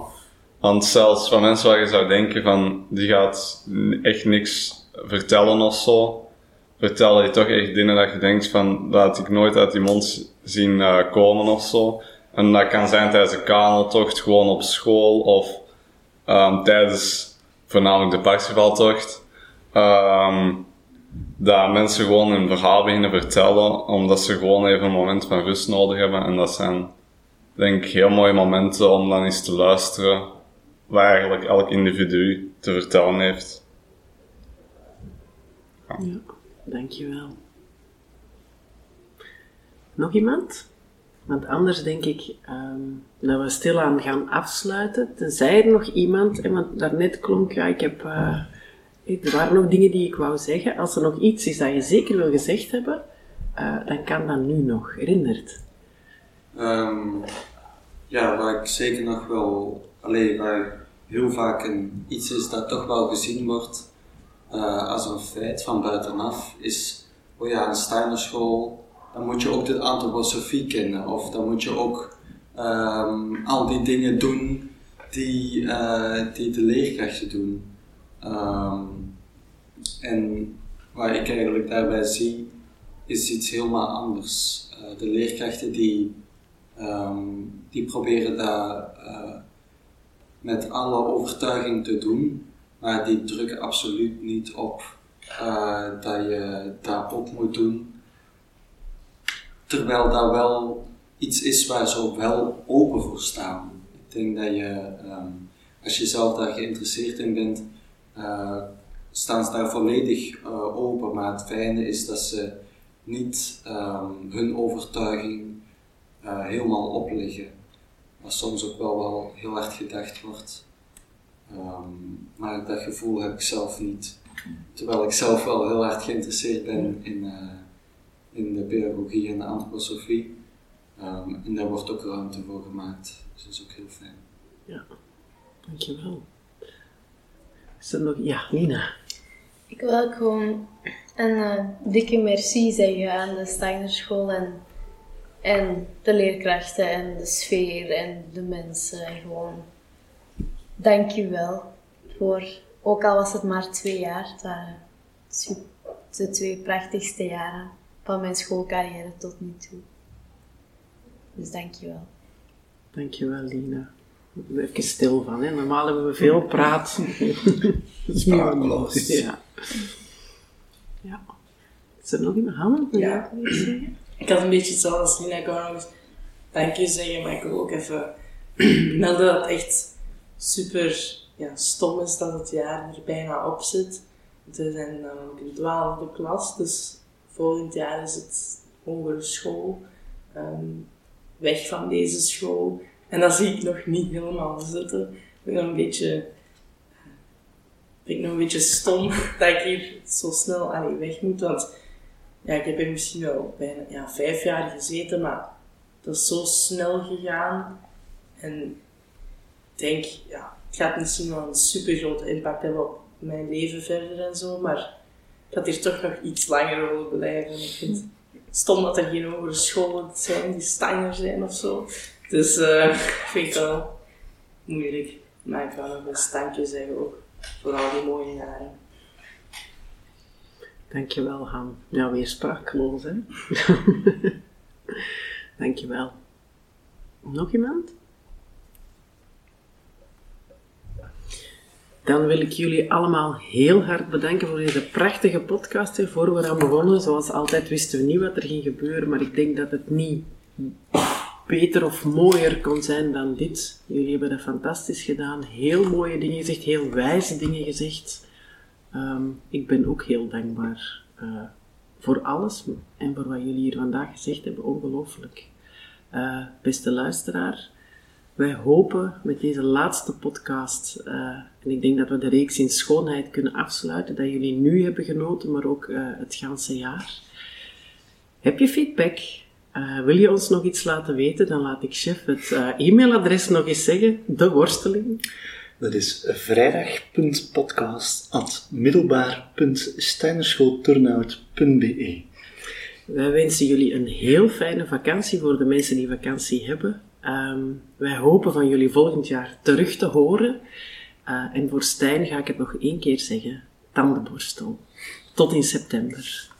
Want zelfs van mensen waar je zou denken van die gaat echt niks vertellen of zo, vertellen die toch echt dingen dat je denkt van dat had ik nooit uit die mond zien uh, komen of zo. En dat kan zijn tijdens een kaneltocht, gewoon op school of um, tijdens voornamelijk de Parsifaltocht. Um, dat mensen gewoon een verhaal beginnen vertellen, omdat ze gewoon even een moment van rust nodig hebben. En dat zijn, denk ik, heel mooie momenten om dan eens te luisteren wat eigenlijk elk individu te vertellen heeft. Ja dankjewel. Nog iemand? Want anders denk ik ehm, dat we stilaan gaan afsluiten. Tenzij er nog iemand, en want daarnet klonk, ja, ik heb, eh, er waren nog dingen die ik wou zeggen. Als er nog iets is dat je zeker wil gezegd hebben, eh, dan kan dat nu nog. Herinnert. Ehm, ja, waar ik zeker nog wel, alleen waar heel vaak iets is dat toch wel gezien wordt als een feit van buitenaf, is, oh ja, een Steinerschool, dan moet je ook de antroposofie kennen, of dan moet je ook ehm, al die dingen doen die, uh, die de leerkrachten doen. Ehm, en waar ik eigenlijk daarbij zie, is iets helemaal anders. Uh, de leerkrachten die, um, die proberen dat uh, met alle overtuiging te doen, maar die drukken absoluut niet op dat je dat op moet doen. Terwijl dat wel iets is waar ze ook wel open voor staan. Ik denk dat je, um, als je zelf daar geïnteresseerd in bent, staan ze daar volledig open. Maar het fijne is dat ze niet um, hun overtuiging uh, helemaal opleggen. Wat soms ook wel, wel heel hard gedacht wordt. Um, maar dat gevoel heb ik zelf niet. Terwijl ik zelf wel heel hard geïnteresseerd ben in, uh, in de pedagogie en de antroposofie. Um, en daar wordt ook ruimte voor gemaakt. Dus dat is ook heel fijn. Ja, dankjewel. Is er nog... Ja, Nina. Ik wil gewoon een uh, dikke merci zeggen aan de Steinerschool en, en de leerkrachten en de sfeer en de mensen. En gewoon dank je wel voor, ook al was het maar twee jaar, het waren de twee prachtigste jaren van mijn schoolcarrière tot nu toe. Dus dank je wel. Dank je wel, Lina. Even stil van, hè. Normaal hebben we veel praat. Sprakeloos. Ja. Ja. Is er nog iemand? Wil ja. zeggen? Ik had een beetje hetzelfde als Nina. Ik wou nog eens dank je zeggen, maar ik wil ook even melden dat het echt super ja, stom is dat het jaar er bijna op zit. We zijn namelijk in twaalfde klas, dus volgend jaar is het hogere school. Um, weg van deze school. En dat zie ik nog niet helemaal zitten. Ik ben een beetje vind ik nog een beetje stom dat ik hier zo snel allee, weg moet. Want ja, ik heb hier misschien wel bijna ja, vijf jaar gezeten, maar dat is zo snel gegaan. En ik denk, ja, het gaat misschien wel een super grote impact hebben op mijn leven verder en zo, maar had hier toch nog iets langer willen blijven. Ik vind het stom dat er geen hogere scholen zijn die Steiner zijn of zo. Dus uh, vind ik wel moeilijk. Maar ik ga nog een standje zeggen ook voor al die mooie jaren. Dankjewel, Han. Ja, weer sprakeloos, hè? Dankjewel. Nog iemand? Dan wil ik jullie allemaal heel hard bedanken voor deze prachtige podcast. Voor we eraan begonnen, zoals altijd wisten we niet wat er ging gebeuren, maar ik denk dat het niet beter of mooier kon zijn dan dit. Jullie hebben dat fantastisch gedaan. Heel mooie dingen gezegd, heel wijze dingen gezegd. Um, ik ben ook heel dankbaar uh, voor alles en voor wat jullie hier vandaag gezegd hebben. Ongelooflijk. Uh, beste luisteraar, wij hopen met deze laatste podcast, uh, en ik denk dat we de reeks in schoonheid kunnen afsluiten, dat jullie nu hebben genoten, maar ook het ganse jaar. Heb je feedback? Uh, wil je ons nog iets laten weten, dan laat ik chef het e-mailadres nog eens zeggen, de worsteling. Dat is vrijdag.podcast.middelbaar.steinerschoolturnout.be Wij wensen jullie een heel fijne vakantie voor de mensen die vakantie hebben. Um, wij hopen van jullie volgend jaar terug te horen. Uh, en voor Stijn ga ik het nog één keer zeggen, tandenborstel. Tot in september.